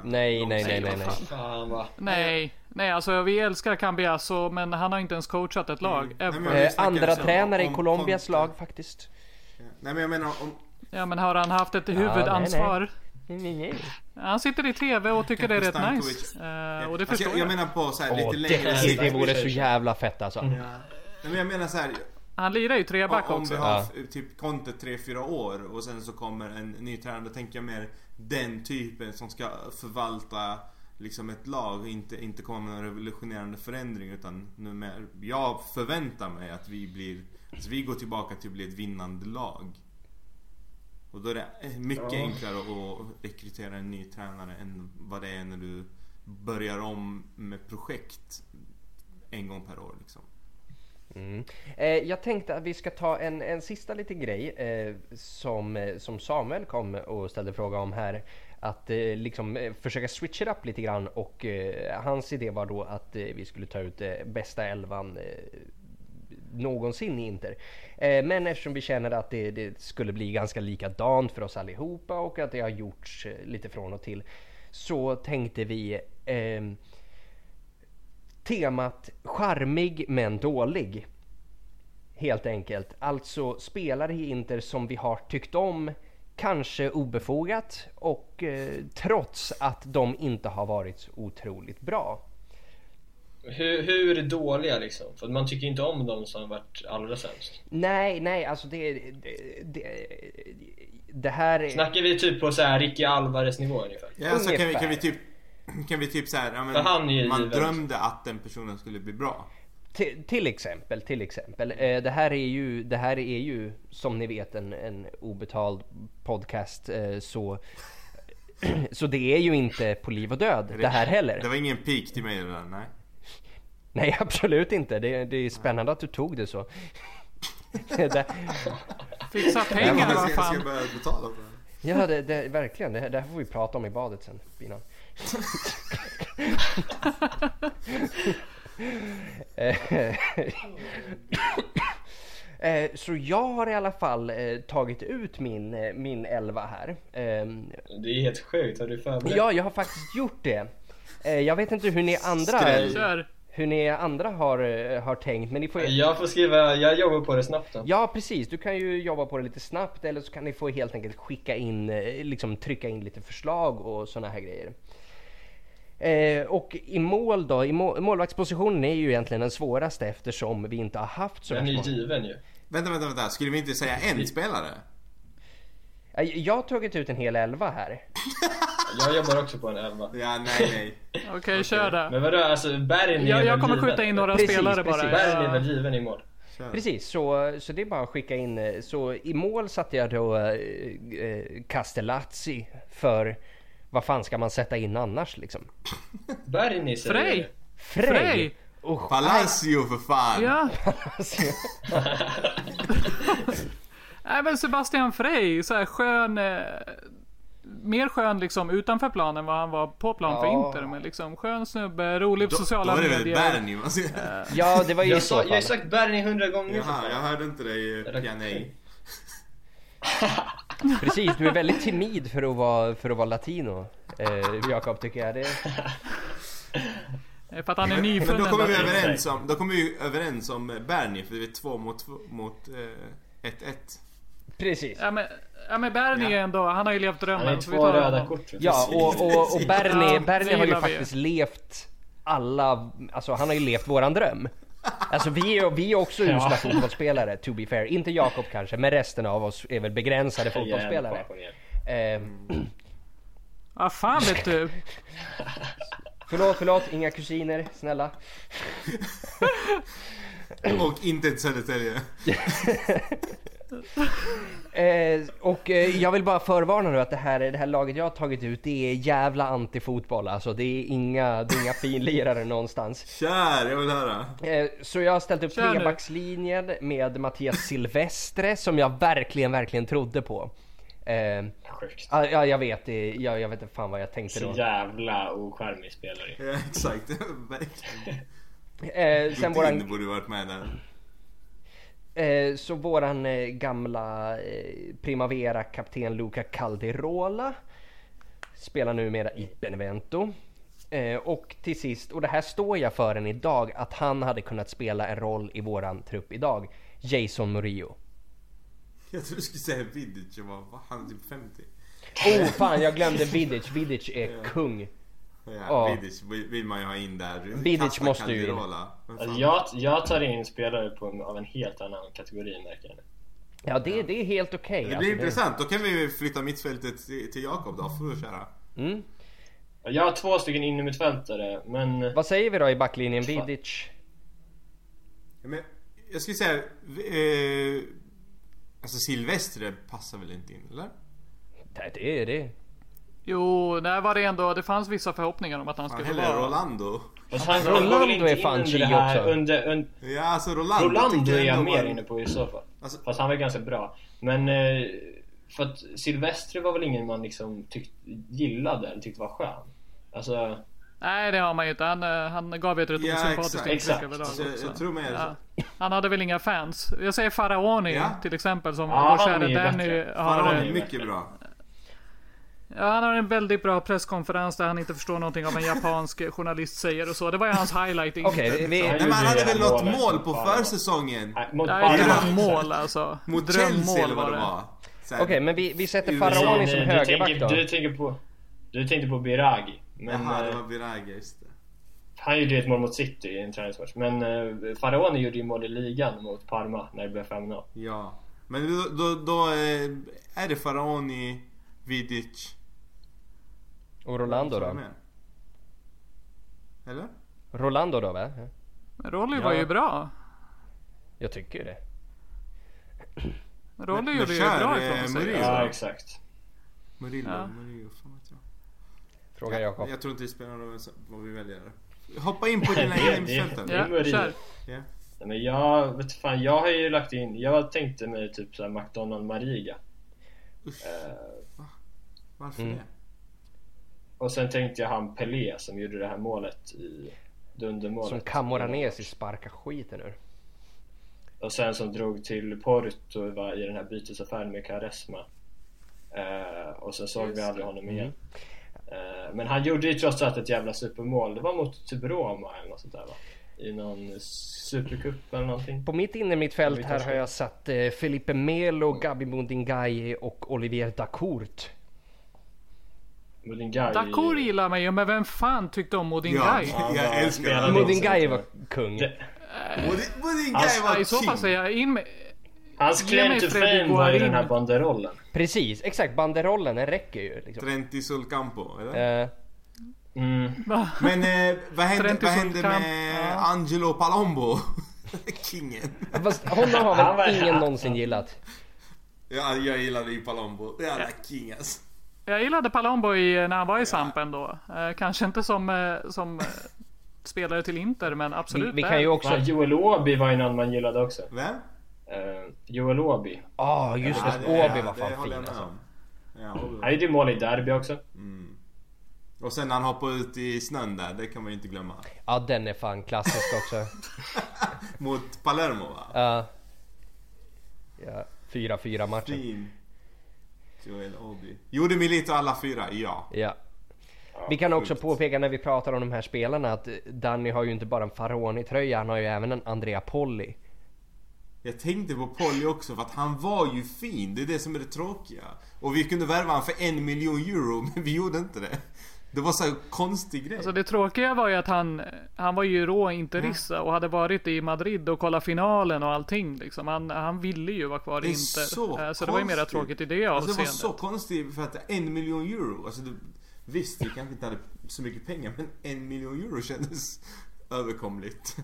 Nej, nej, nej, nej, nej. Nej, nej alltså vi älskar Cambiaso men han har inte ens coachat ett lag. Vi Eh, andra liksom tränare i om Colombias lag faktiskt. Nej men jag menar om... Ja men har han haft ett huvudansvar? Nej, nej, nej. Han sitter i TV och tycker det är rätt Stankovic. nice. Ja, och det alltså, förstår jag, jag. jag menar på så här Åh, lite längre det, det vore så jävla fett alltså. Nej, men jag menar så här. Han lirar ju treback Om, om också. vi har Ja. typ Conte 3-4 år och sen så kommer en ny tränare. Då tänker jag mer den typen som ska förvalta liksom ett lag och inte, inte komma med någon revolutionerande förändring utan nu mer, jag förväntar mig att vi blir, alltså vi går tillbaka till att bli ett vinnande lag. Och då är det eh, mycket Ja. enklare att rekrytera en ny tränare än vad det är när du börjar om med projekt en gång per år liksom. Mm. Eh, jag tänkte att vi ska ta en, en sista liten grej eh, som, eh, som Samuel kom och ställde fråga om här. Att eh, liksom eh, försöka switcha upp lite grann och hans idé var då att vi skulle ta ut bästa elvan någonsin i Inter. Eh, men eftersom vi känner att det, det skulle bli ganska likadant för oss allihopa och att det har gjorts eh, lite från och till så tänkte vi eh, temat charmig men dålig. Helt enkelt. Alltså spelare i Inter som vi har tyckt om, kanske obefogat och eh, trots att de inte har varit så otroligt bra. Hur, hur dåliga liksom? För man tycker inte om de som har varit allra sämst. Nej, nej, alltså det... Det, det, det här är... Snackar vi typ på så här Ricky Alvarez nivå ungefär? Ja, alltså kan vi, kan vi Ungefär. typ Kan vi typ såhär, ja, För han men, man drömde att den personen skulle bli bra. Till, till exempel, till exempel. Eh, det, här är ju, det här är ju som ni vet en, en obetald podcast eh, så så det är ju inte på liv och död det här heller. Det var ingen pik till mig det där, nej. Nej absolut inte. Det, det är spännande att du tog det så. det, Fixa pengar vad ska, ska fan. jag börja betala för det? ja det, det, verkligen. Det, det här får vi prata om i badet sen. Binan. Eh, Så jag har i alla fall eh, tagit ut min, eh, min elva här. Ehm, Det är helt sjukt, har du förberett? Ja, jag har faktiskt gjort det. Jag vet inte hur ni andra, Skräll. Hur ni andra har, eh, har tänkt, men ni får Jag får skriva, jag jobbar på det snabbt då. Ja precis, du kan ju jobba på det lite snabbt eller så kan ni få helt enkelt skicka in, eh, liksom trycka in lite förslag och såna här grejer. Eh, och i mål då, i må- målvaktspositionen är ju egentligen den svåraste eftersom vi inte har haft så Den är ju given ju. Vänta, vänta, vänta. Skulle vi inte säga en spelare? Eh, Jag har tagit ut en hel elva här. Jag jobbar också på en elva. Ja, nej, nej. Okej, kör då. Men vadå, alltså Bergen är Jag, jag kommer given? skjuta in några Precis, spelare precis. bara. Bergen är väl given i mål? Kör. Precis, så, så det är bara att skicka in. eh, Så i mål satte jag då eh, eh, Castellazzi för vad fan ska man sätta in annars liksom? Bergen säger Frej! det. Frej! Frej! Och, Palacio för fan! Ja, nej men Sebastian Frey, så här skön. Eh, mer skön liksom utanför planen än vad han var på plan för Ja. Inter. Men liksom skön snubbe, rolig på Då, då sociala är det väl medier. Bernie man ska... ja det var ju Jag, så sa, jag har sagt Bergen hundra gånger Jaha, jag hörde inte dig Jannej. Precis, du är väldigt timid för att vara, för att vara latino. Eh, Jakob tycker jag. Det, Eh, För att han är Men då nyfunnen. kommer vi överens om, då kommer vi överens om Bernie för det är två mot mot 1-1. Precis. Ja men, ja, men Bernie Ja. är ändå, han har ju levt Han har drömmen. så vi två röda kort. Ja, och, och, och Bernie, Ja, Bernie har ju vi. faktiskt levt alla, alltså han har ju levt våran dröm. Alltså vi är, vi är också usla Ja. fotbollsspelare, to be fair. Inte Jakob kanske, men resten av oss är väl begränsade fotbollsspelare. Eh, Vad fan vet du? förlåt, förlåt, inga kusiner, snälla. Och inte ett Södertälje. Eh, och eh, jag vill bara förvarna nu att det här, det här laget jag har tagit ut, det är jävla antifotboll. Alltså det är inga, det är inga finlirare någonstans. Kör, jag vill höra. Eh, så jag har ställt upp nu. trebackslinjen med Mattias Silvestre som jag verkligen, verkligen trodde på. Eh, Sjukt. ja, ja, jag vet, jag, jag vet inte fan vad jag tänkte Så då. jävla ocharmig spelare. Ja, exakt. Verkligen. Eh, sen våran, borde varit med där. Eh, så våran eh, gamla eh, Primavera-kapten Luca Calderola spelar numera i Benevento. Eh, och till sist, och det här står jag för än idag, att han hade kunnat spela en roll i våran trupp idag. Jason Murillo. Jag trodde du skulle säga Vidic. Jag bara, va? Han är typ 50. Oh fan, jag glömde Vidic. Vidic är kung. Ja, Ja. Vidic vill man ju ha in där. Vidic Kasta måste ju in. Alltså jag, jag tar in spelare på, av en helt annan kategori märker jag. Ja, det, det är helt okej. Det blir alltså, intressant. Då kan vi flytta mittfältet till, till Jakob då. Får vi köra. Mm. Jag har två stycken innermittfältare, men... Vad säger vi då i backlinjen? Vidic? Ja, Men jag skulle säga... Eh, alltså Silvestre passar väl inte in, eller? Nej, det är det. Jo, där var det ändå, det fanns vissa förhoppningar om att han skulle vara... Rolando. Han Rolando är fan under här också. Under, un, Ja, alltså Rolando, Rolando är jag mer inne på i så fall. Alltså- Fast han var ganska bra. Men... Eh, för att Silvestre var väl ingen man liksom tyckte, gillade eller tyckte var skön. Alltså... Nej, det har man ju inte. Han, eh, han gav ju ett rätt Ja, osympatiskt intryck överlag Så jag, också. jag tror mer Ja. Han hade väl inga fans. Jag säger Faraoni Ja. till exempel som Ja, vår kära ju Danny har... Faroni eh, är mycket bra. Ja, han har en väldigt bra presskonferens där han inte förstår någonting av en japansk journalist säger och så. Det var ju hans highlight. Okej, vi- vi... Men han hade det väl något mål på försäsongen? Nej, mot Nej, Parma. drömmål alltså. Mot Chelsea Drömmål eller vad det var. Okej, men vi, vi sätter Faraoni Nej, som högerback då. Du tänker på... Du tänkte på Biragi. Men Jaha, det eh, var Birage, just det. han gjorde ju ett mål mot City i en träningsmatch. Men eh, Faraoni gjorde ju mål i ligan mot Parma när det blev 5-0. Ja. Men då, då, då eh, är det Faraoni, Vidic... Och Rolando då? Eller? Rolando då va? Men Rolly Ja. var ju bra. Jag tycker det. Rolly gjorde ju bra ifrån sig. Ja, exakt. Murillo, Ja. Murillo, fan vet jag. Fråga Jakob. Jag tror inte det spelar någon roll vad vi väljer. Hoppa in på dina mittfältare. Ja, kör. Ja. Nej, Men jag, vet fan, jag har ju lagt in, jag tänkte mig typ såhär McDonald Mariga. Usch, Eh, varför Mm. det? Och sen tänkte jag han Pelé som gjorde det här målet i dundermålet. Som Camoranesi sparkar skiten ur. Och sen som drog till Porto va, i den här bytesaffären med Karesma. Eh, och sen såg vi aldrig honom igen. Eh, men han gjorde ju trots allt ett jävla supermål. Det var mot typ Roma eller något sånt där va? I någon supercup eller någonting. På mitt innermittfält här har jag satt eh, Felipe Melo, Gabi Mundingai och Olivier Dacourt. Mudingai. Dakour gillar mig ju, men vem fan tyckte om Ja, Modingai? Ja, jag älskar honom. också. Mundingai var kung. Det- Modi- Mudingai Alltså, var Ja, I så fall king. säger jag in med... Hans claim to fame var ju den här banderollen. Precis, exakt. Banderollen, den räcker ju. Liksom. Trenti Sulcampo, eller? Eh, Mm. Men eh, vad hände, vad hände med ja. Angelo Palombo? Kingen. fast honom har väl ingen någonsin gillat? Ja, jag gillade ju Palombo. Jävla king alltså. Jag gillade Palombo i, när han var i Sampen då. Eh, kanske inte som, eh, som eh, spelare till Inter, men Vi, absolut vi där. kan ju också... Fan, Joel Åby var ju någon man gillade också. Vem? Uh, Joel Åby. Ja, just Ja, det. Åby var det fan fin alltså. Ja. Han gjorde ju mål i derby också. Och sen när han hoppade ut i snön där, det kan man ju inte glömma. Ja, den är fan klassisk också. Mot Palermo va? Ja. Ja, 4-4 matchen. Fin. Joel Obi. Gjorde Milito alla fyra? Ja. Ja. Vi kan också påpeka när vi pratar om de här spelarna att Danny har ju inte bara en Faroni-tröja, han har ju även en Andrea Polli. Jag tänkte på Polly också för att han var ju fin. Det är det som är det tråkiga. Och vi kunde värva han för en miljon euro, men vi gjorde inte det. Det var så här konstig grej. Alltså det tråkiga var ju att han, han var ju rå interissa och hade varit i Madrid och kollat finalen och allting liksom. Han, han ville ju vara kvar i Det är Inter. så Eh, så det var ju mera konstigt. tråkigt i det Alltså det var avseendet. så konstigt för att en miljon euro, alltså det, visst vi kanske inte hade så mycket pengar men en miljon euro kändes överkomligt.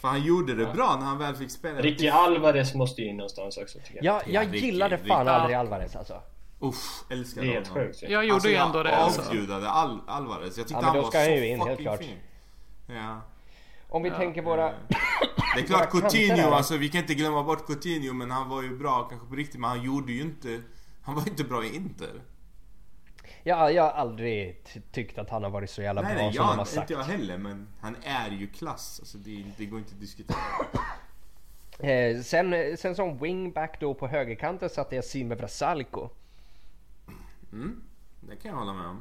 För han gjorde det bra när han väl fick spela. Ricky Alvarez måste ju in någonstans också tycker jag. Ja, jag gillade Ricky. fan Ja. aldrig Alvarez alltså. Uff, älskar Det är helt honom. sjukt. ju. Jag gjorde ju ändå det. Jag Alltså. avgudade Al Alvarez. Jag tyckte Ja, han var ska han så ju in, helt fucking klart. fin. Ja. Om vi tänker våra... Det är klart Coutinho, alltså vi kan inte glömma bort Coutinho men han var ju bra kanske på riktigt men han gjorde ju inte Han var ju inte bra i Inter. Ja, jag har aldrig ty- tyckt att han har varit så jävla Nej bra nej, som de har jag, sagt. inte jag heller men han är ju klass. Alltså det, det går inte att diskutera. Eh, sen, sen som wingback då på högerkanten satte jag Sime Vrasalko. Mm, det kan jag hålla med om.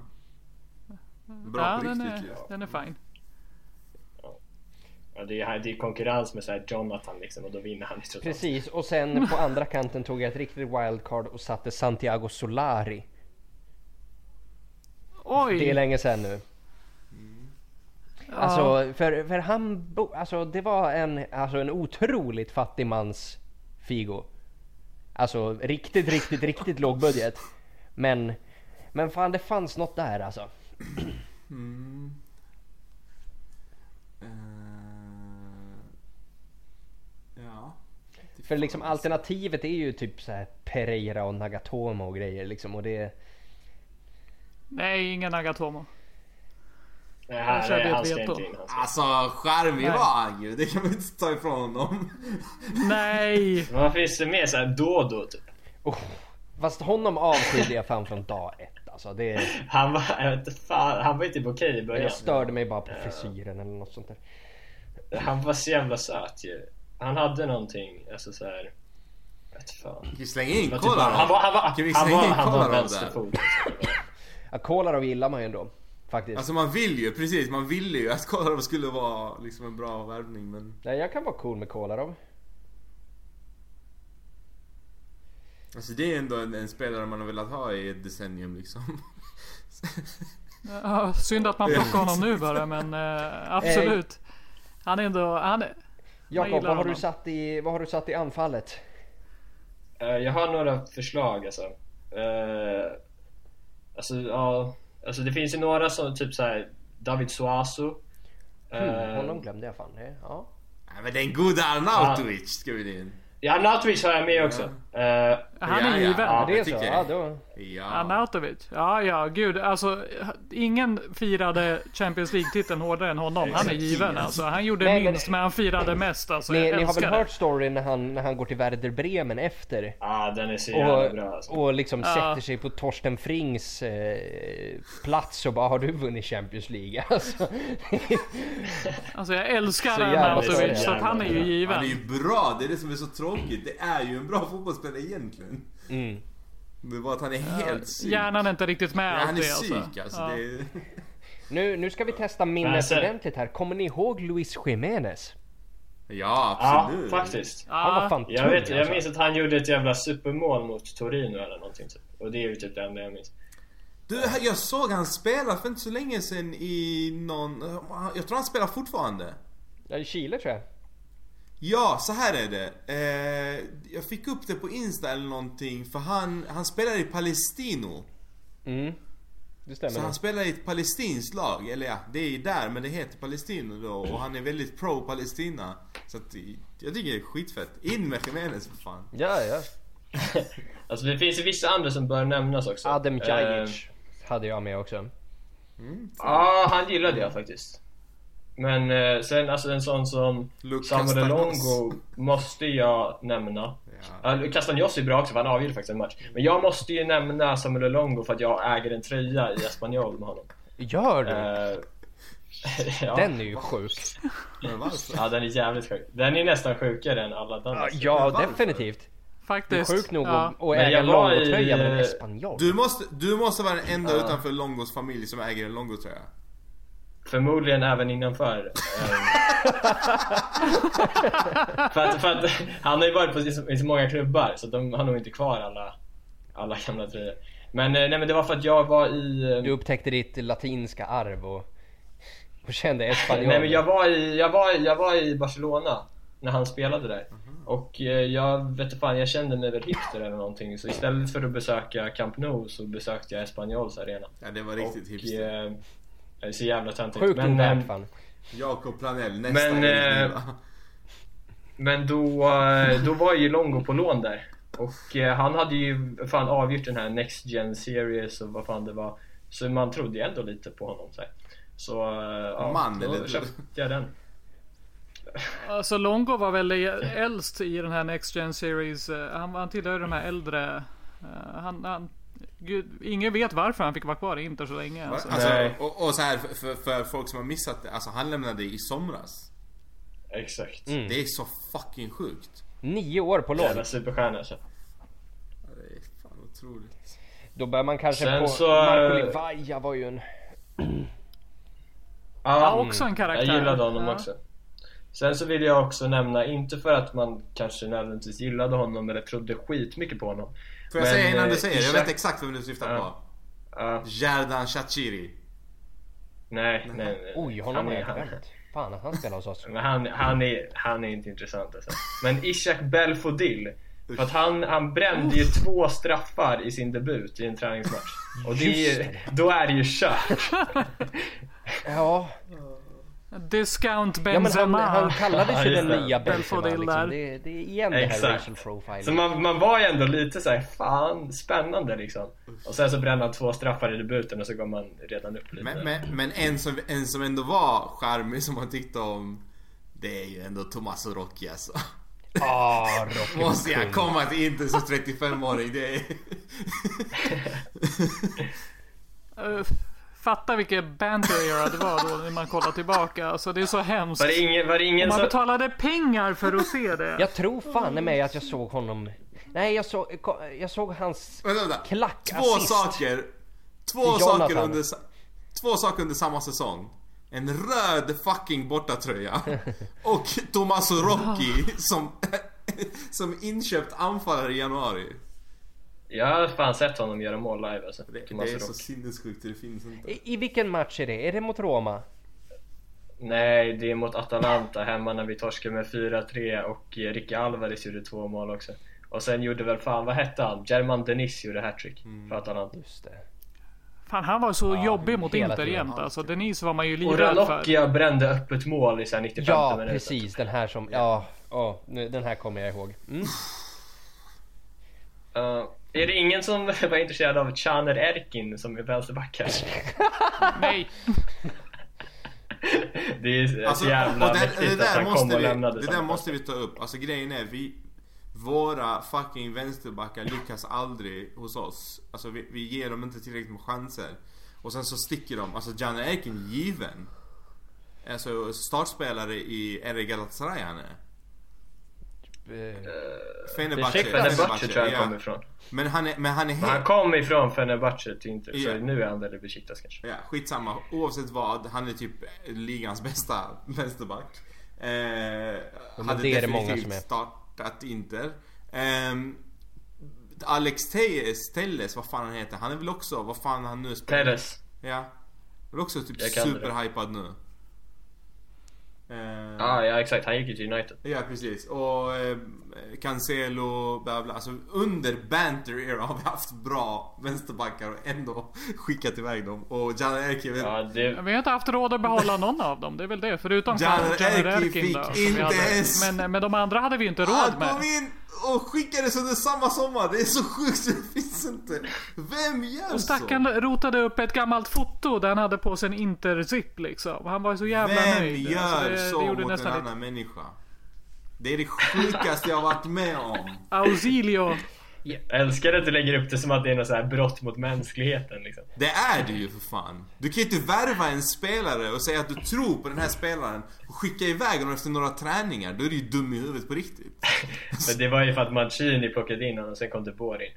Bra Ja, på den riktigt är, ju. den är fin. Ja, det, är, det är konkurrens med så här Jonathan liksom och då vinner han trots allt. Precis, och sen på andra kanten tog jag ett riktigt wildcard och satte Santiago Solari. Oj! Det är länge sen nu. Alltså, för, för han, bo, alltså det var en, alltså en otroligt fattig mans Figo. Alltså riktigt, riktigt, riktigt låg budget. Men, men fan det fanns något där alltså. Eh, ja. För liksom alternativet är ju typ så här Pereira och Nagatomo och grejer liksom och det... Nej, ingen Nagatomo. Nej, han, körde nej, ett veto. ska. Alltså charmig Nej. var han ju, det kan man inte ta ifrån honom. Nej! Vad finns det mer? Såhär Dodo typ. Oh, fast honom avskydde jag fan från dag ett alltså. Det, Han var, jag vet inte fan, han var ju typ okej i början. jag störde mig bara på frisyren eller något sånt där. Han var så jävla söt ju. Han hade någonting, alltså såhär... Jag vet fan. Kan vi slänga in Han var, typ, Kolarov? han var, han var, han var, han var Kolarov där? vänsterfot. Alltså. Ja, Kolarov gillar man ju ändå. Faktiskt. Alltså man vill ju, precis, man ville ju att Kolarov skulle vara liksom en bra värvning men... Nej, jag kan vara cool med Kolarov. Alltså det är ändå en, en spelare man har velat ha i ett decennium liksom. Ja, synd att man plockar honom nu bara, men eh, absolut. Han är ändå... Han Jakob, vad har, du honom. satt i, vad har du satt i anfallet? Eh, Jag har några förslag alltså. Eh, alltså, ja. Alltså det finns ju några som typ såhär David Suazo. Hmm, Eh, honom glömde jag fan. Det- Ja. Nej men den goda Arnautovic ska vi in. Ja, Arnautovic har jag med också. Eh, han är Ja, given. Ja, Ja, det är så. Ja, då. Ja. Arnautovic. Ja, ja, gud. Alltså, ingen firade Champions League-titeln hårdare än honom. Han är given alltså. Han gjorde Nej, men- minst, men han firade mest alltså. Ni, ni har väl det. hört storyn när han, när han går till Werder Bremen efter? Ja, den är så jävla bra Och, alltså. och liksom Ja. sätter sig på Torsten Frings eh, plats och bara har du vunnit Champions League? Alltså, Alltså jag älskar Så jävla sorgligt. så att han är ju given. Han är ju bra, det är det som är så tråkigt. Det är ju en bra fotbollsspelare egentligen. mm. Det är bara att han är helt psyk. Hjärnan är inte riktigt med Ja, han är det psyk alltså. alltså. Ja. Det är... nu, nu ska vi testa minnet sen- ordentligt här. Kommer ni ihåg Luis Jiménez? Ja, Ja, absolut. faktiskt. Han var Ja, fan Jag, tung, vet, jag alltså. minns att han gjorde ett jävla supermål mot Torino eller någonting typ. Och det är ju typ det enda jag minns. Du, jag såg han spela för inte så länge sedan i någon... Jag tror han spelar fortfarande. Ja, i Chile tror jag. Ja, så här är det. Eh, jag fick upp det på Insta eller någonting för han, han spelar i Palestino. Mm. Det stämmer. Så han spelar i ett palestinskt lag, eller ja, det är där men det heter Palestino då och han är väldigt pro Palestina. Så att jag tycker det är skitfett. In med Jimenez för fan. Ja, ja. Alltså det finns ju vissa andra som bör nämnas också. Adem Eh, Djajic hade jag med också. Ja, han gillade jag faktiskt. Men eh, sen alltså en sån som Luke Samuel. Longo måste jag nämna. Ja. Ja. Castaños är bra också för han avgjorde faktiskt en match. Men jag måste ju nämna Samuel Longo för att jag äger en tröja i Espanyol med honom. Gör du? Ja. Den är ju sjuk. Ja, den är jävligt sjuk. Den är nästan sjukare än alla andra. Ja, ja definitivt. Faktiskt. Sjukt nog Ja. att äga jag var i- Longo-tröja med en Espanyol. Du måste, du måste vara den enda Ja. utanför Longos familj som äger en Longo-tröja. Förmodligen även innanför. Ehm. för, att, för att han har ju varit på så, i så många klubbar så de har nog inte kvar alla, alla gamla tröjor. Men eh, nej men det var för att jag var i... eh, Du upptäckte ditt latinska arv och, och kände Espanyol. Nej men jag var i, jag var, jag var i Barcelona när han spelade där. Och eh, jag vet inte fan, jag kände mig väl hipster eller någonting. Så istället för att besöka Camp Nou så besökte jag Espanyols arena. Ja, det var riktigt och, hipster. eh, det är så jävla töntigt. Sjukt Men, ovärt eh, fan. Jakob Planell, nästa Men, men, eh, Men då, eh, då var ju Longo på lån där. Och eh, han hade ju fan avgjort den här Next Gen Series och vad fan det var. Så man trodde ju ändå lite på honom. Så, så eh, ja, Man, då eller? köpte jag den. Alltså Longo var väl äldst i den här Next Gen Series. Eh, Han, han tillhör de här äldre. Han, han, gud, ingen vet varför han fick vara kvar i Inter så länge. Alltså. Alltså, och, och så här för, för, folk som har missat det, alltså han lämnade i somras. Exakt. Mm. Det är så fucking sjukt. Nio år på lån. Jävla superstjärna alltså. Ja, Det är fan otroligt. Då bör man kanske Sen på... så- Marco Livaja var ju en... Ja, också en karaktär. Jag gillade honom Ja. också. Sen så vill jag också nämna, inte för att man kanske nödvändigtvis gillade honom eller trodde skitmycket på honom. Får jag Men, säga innan du eh, säger? Jag vet exakt vem du syftar på. Ja, Jardan Shachiri. Nej, nej, nej. Oj, honom Han har jag han- glömt. Fan att han spelar hos oss. Men han, han, är, han är inte intressant alltså. Men Ishak Belfodil. För att han, han brände ju två straffar i sin debut i en träningsmatch. Och det är ju, då är det ju kört. Ja, Discount ja men han, Benzema. han kallades Ja, ju den nya Benzema liksom. det, det är igen det här Exakt. racial profiling. Så man, man var ju ändå lite så här, fan spännande liksom. Och sen så brände han två straffar i debuten och så går man redan upp lite. Men, men, men en, som, en som ändå var charmig som man tyckte om Det är ju ändå Tommaso Rocchi alltså Ah, Rocky Måste jag komma till inte som 35-åring det är... Fatta vilket banter era det var då när man kollar tillbaka. Alltså det är så hemskt. Var det ingen, var det ingen Man som... betalade pengar för att se det. Jag tror fan i mig att jag såg honom Nej jag såg, jag såg hans Vänta, vänta. klack Två saker Två saker under Två saker under samma säsong En röd fucking bortatröja Och Tommaso Rocchi som Som inköpt anfallare i januari Jag har fan sett honom göra mål live alltså. Det, det är så sinnessjukt det finns inte I, I vilken match är det? Är det mot Roma? Nej, det är mot Atalanta hemma när vi torskade med 4-3 och Ricky Alvarez gjorde två mål också. Och sen gjorde väl fan, vad hette han? German Denis gjorde hattrick Mm. för Atalanta. Just det. Fan han var så jobbig mot Inter jämt alltså. Denise var man ju Och livrädd för. Ranocchia brände öppet mål i så här 95 Ja minuter. precis, den här som, ja, ja, nu- den här kommer jag ihåg. Mm. Uh, är det ingen som var intresserad av Caner Erkin som är vänsterback här? Nej. Det är Alltså, så jävla och det, mäktigt det att där, han kom måste och vi, lämnade det där måste vi ta upp. Alltså grejen är, vi Våra fucking vänsterbackar lyckas aldrig hos oss. Alltså vi, vi ger dem inte tillräckligt med chanser. Och sen så sticker de. Alltså Janne Erkin given. Alltså startspelare i RE Galatasaray han är. Eh, Fenerbahce. Fenerbahce tror jag han ja. kommer ifrån. Men han är, men han är Men han helt... kom ifrån Fenerbahce till Inter, Ja. så nu är han väl i Besiktas kanske. Ja, skitsamma. Oavsett vad, han är typ ligans bästa vänsterback. Eh, hade det är det många som är. startat Inter. Ehm, Alex Tejes, Telles, vad fan han heter. Han är väl också, vad fan han nu spelar. Teres. Ja. Väl också typ superhypad nu. Ehm, Ah, ja exakt, han gick ju till United. Ja precis. Och eh, Cancelo, bla bla. Alltså under banter era har vi haft bra vänsterbackar och ändå skickat iväg dem. Och Jan Erki Ja, det, Vi har inte haft råd att behålla någon av dem. Det är väl det. Förutom Jan Erki Erkin fick då. inte ens- Men, men de andra hade vi inte Han råd med. kom in och skickades under samma sommar. Det är så sjukt det finns inte. Vem gör Och så? stackaren rotade upp ett gammalt foto där han hade på sig en interzip liksom. Han var så jävla Vem nöjd. gör Alltså, det, så det gjorde mot en nästan annan lite... människa? Det är det sjukaste jag har varit med om. Ausilio. jag älskar att du lägger upp det som att det är något så här brott mot mänskligheten liksom. Det är det ju för fan. Du kan ju inte värva en spelare och säga att du tror på den här spelaren och skicka iväg honom efter några träningar. Då är du ju dum i huvudet på riktigt. Men det var ju för att Mancini plockade in honom och sen kom det Borin.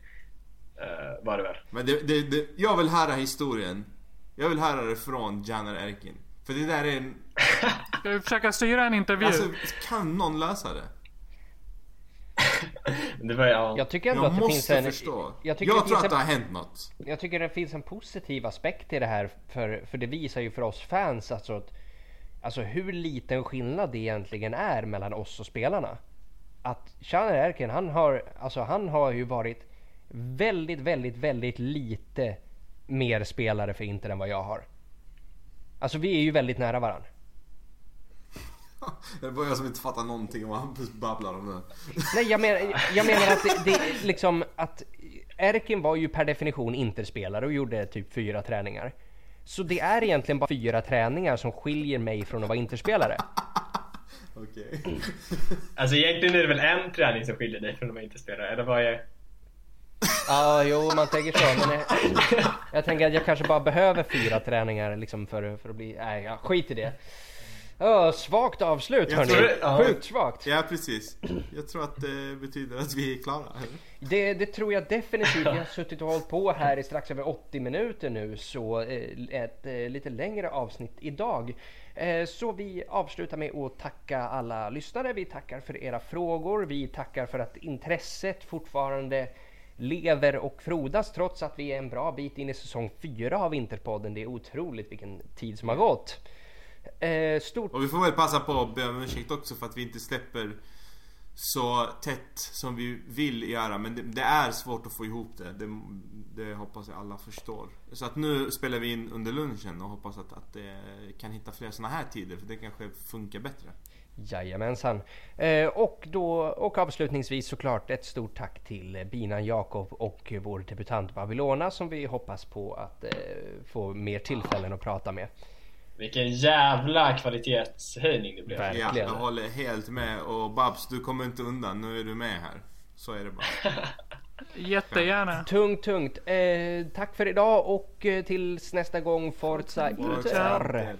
Uh, var det väl? Men det, det, det, jag vill höra historien. Jag vill höra det från Janer Erkin. För det där är en... Ska vi försöka styra en intervju? Alltså, kan någon lösa det? Det var ja. jag tycker ändå Jag att det finns måste en... förstå. Jag Jag, det tror att det en- har hänt något. Jag tycker det finns en positiv aspekt i det här för, för det visar ju för oss fans alltså, att, alltså hur liten skillnad det egentligen är mellan oss och spelarna. Att Caner Erkin han har, alltså han har ju varit väldigt, väldigt, väldigt lite mer spelare för Inter än vad jag har. Alltså vi är ju väldigt nära varandra. Det är bara jag som inte fattar någonting om vad Hampus babblar om nu. Nej jag menar, jag menar att det, det är liksom att Erkin var ju per definition Interspelare och gjorde typ fyra träningar. Så det är egentligen bara fyra träningar som skiljer mig från att vara Interspelare. Okej. Alltså egentligen är det väl en träning som skiljer dig från att vara inte spelare, eller vad är... Ja, jo man tänker så. Men jag, jag tänker att jag kanske bara behöver fyra träningar liksom för, för att bli... Nej, ja, skit i det. Oh, svagt avslut Jag hörni. ja. Sjukt svagt. Ja precis. Jag tror att det betyder att vi är klara. Det, det tror jag definitivt. Vi har suttit och hållit på här i strax över 80 minuter nu så eh, ett eh, lite längre avsnitt idag. Eh, så vi avslutar med att tacka alla lyssnare. Vi tackar för era frågor. Vi tackar för att intresset fortfarande lever och frodas trots att vi är en bra bit in i säsong 4 av Vinterpodden. Det är otroligt vilken tid som har gått. Eh, stort... Och vi får väl passa på att be om ursäkt också för att vi inte släpper så tätt som vi vill göra. Men det, det är svårt att få ihop det. det. det. hoppas jag alla förstår. Så att nu spelar vi in under lunchen och hoppas att, att det kan hitta fler såna här tider. För det kanske funkar bättre. Jajamensan. Eh, och, då, och avslutningsvis såklart ett stort tack till Binan Jakob och vår debutant Babylona som vi hoppas på att eh, få mer tillfällen att prata med. Vilken jävla kvalitetshöjning det blev. Verkligen. Ja, jag håller helt med. Och Babs, du kommer inte undan. Nu är du med här. Så är det bara. Jättegärna. Tungt, tungt. Eh, tack för idag och eh, tills nästa gång Forza Inter.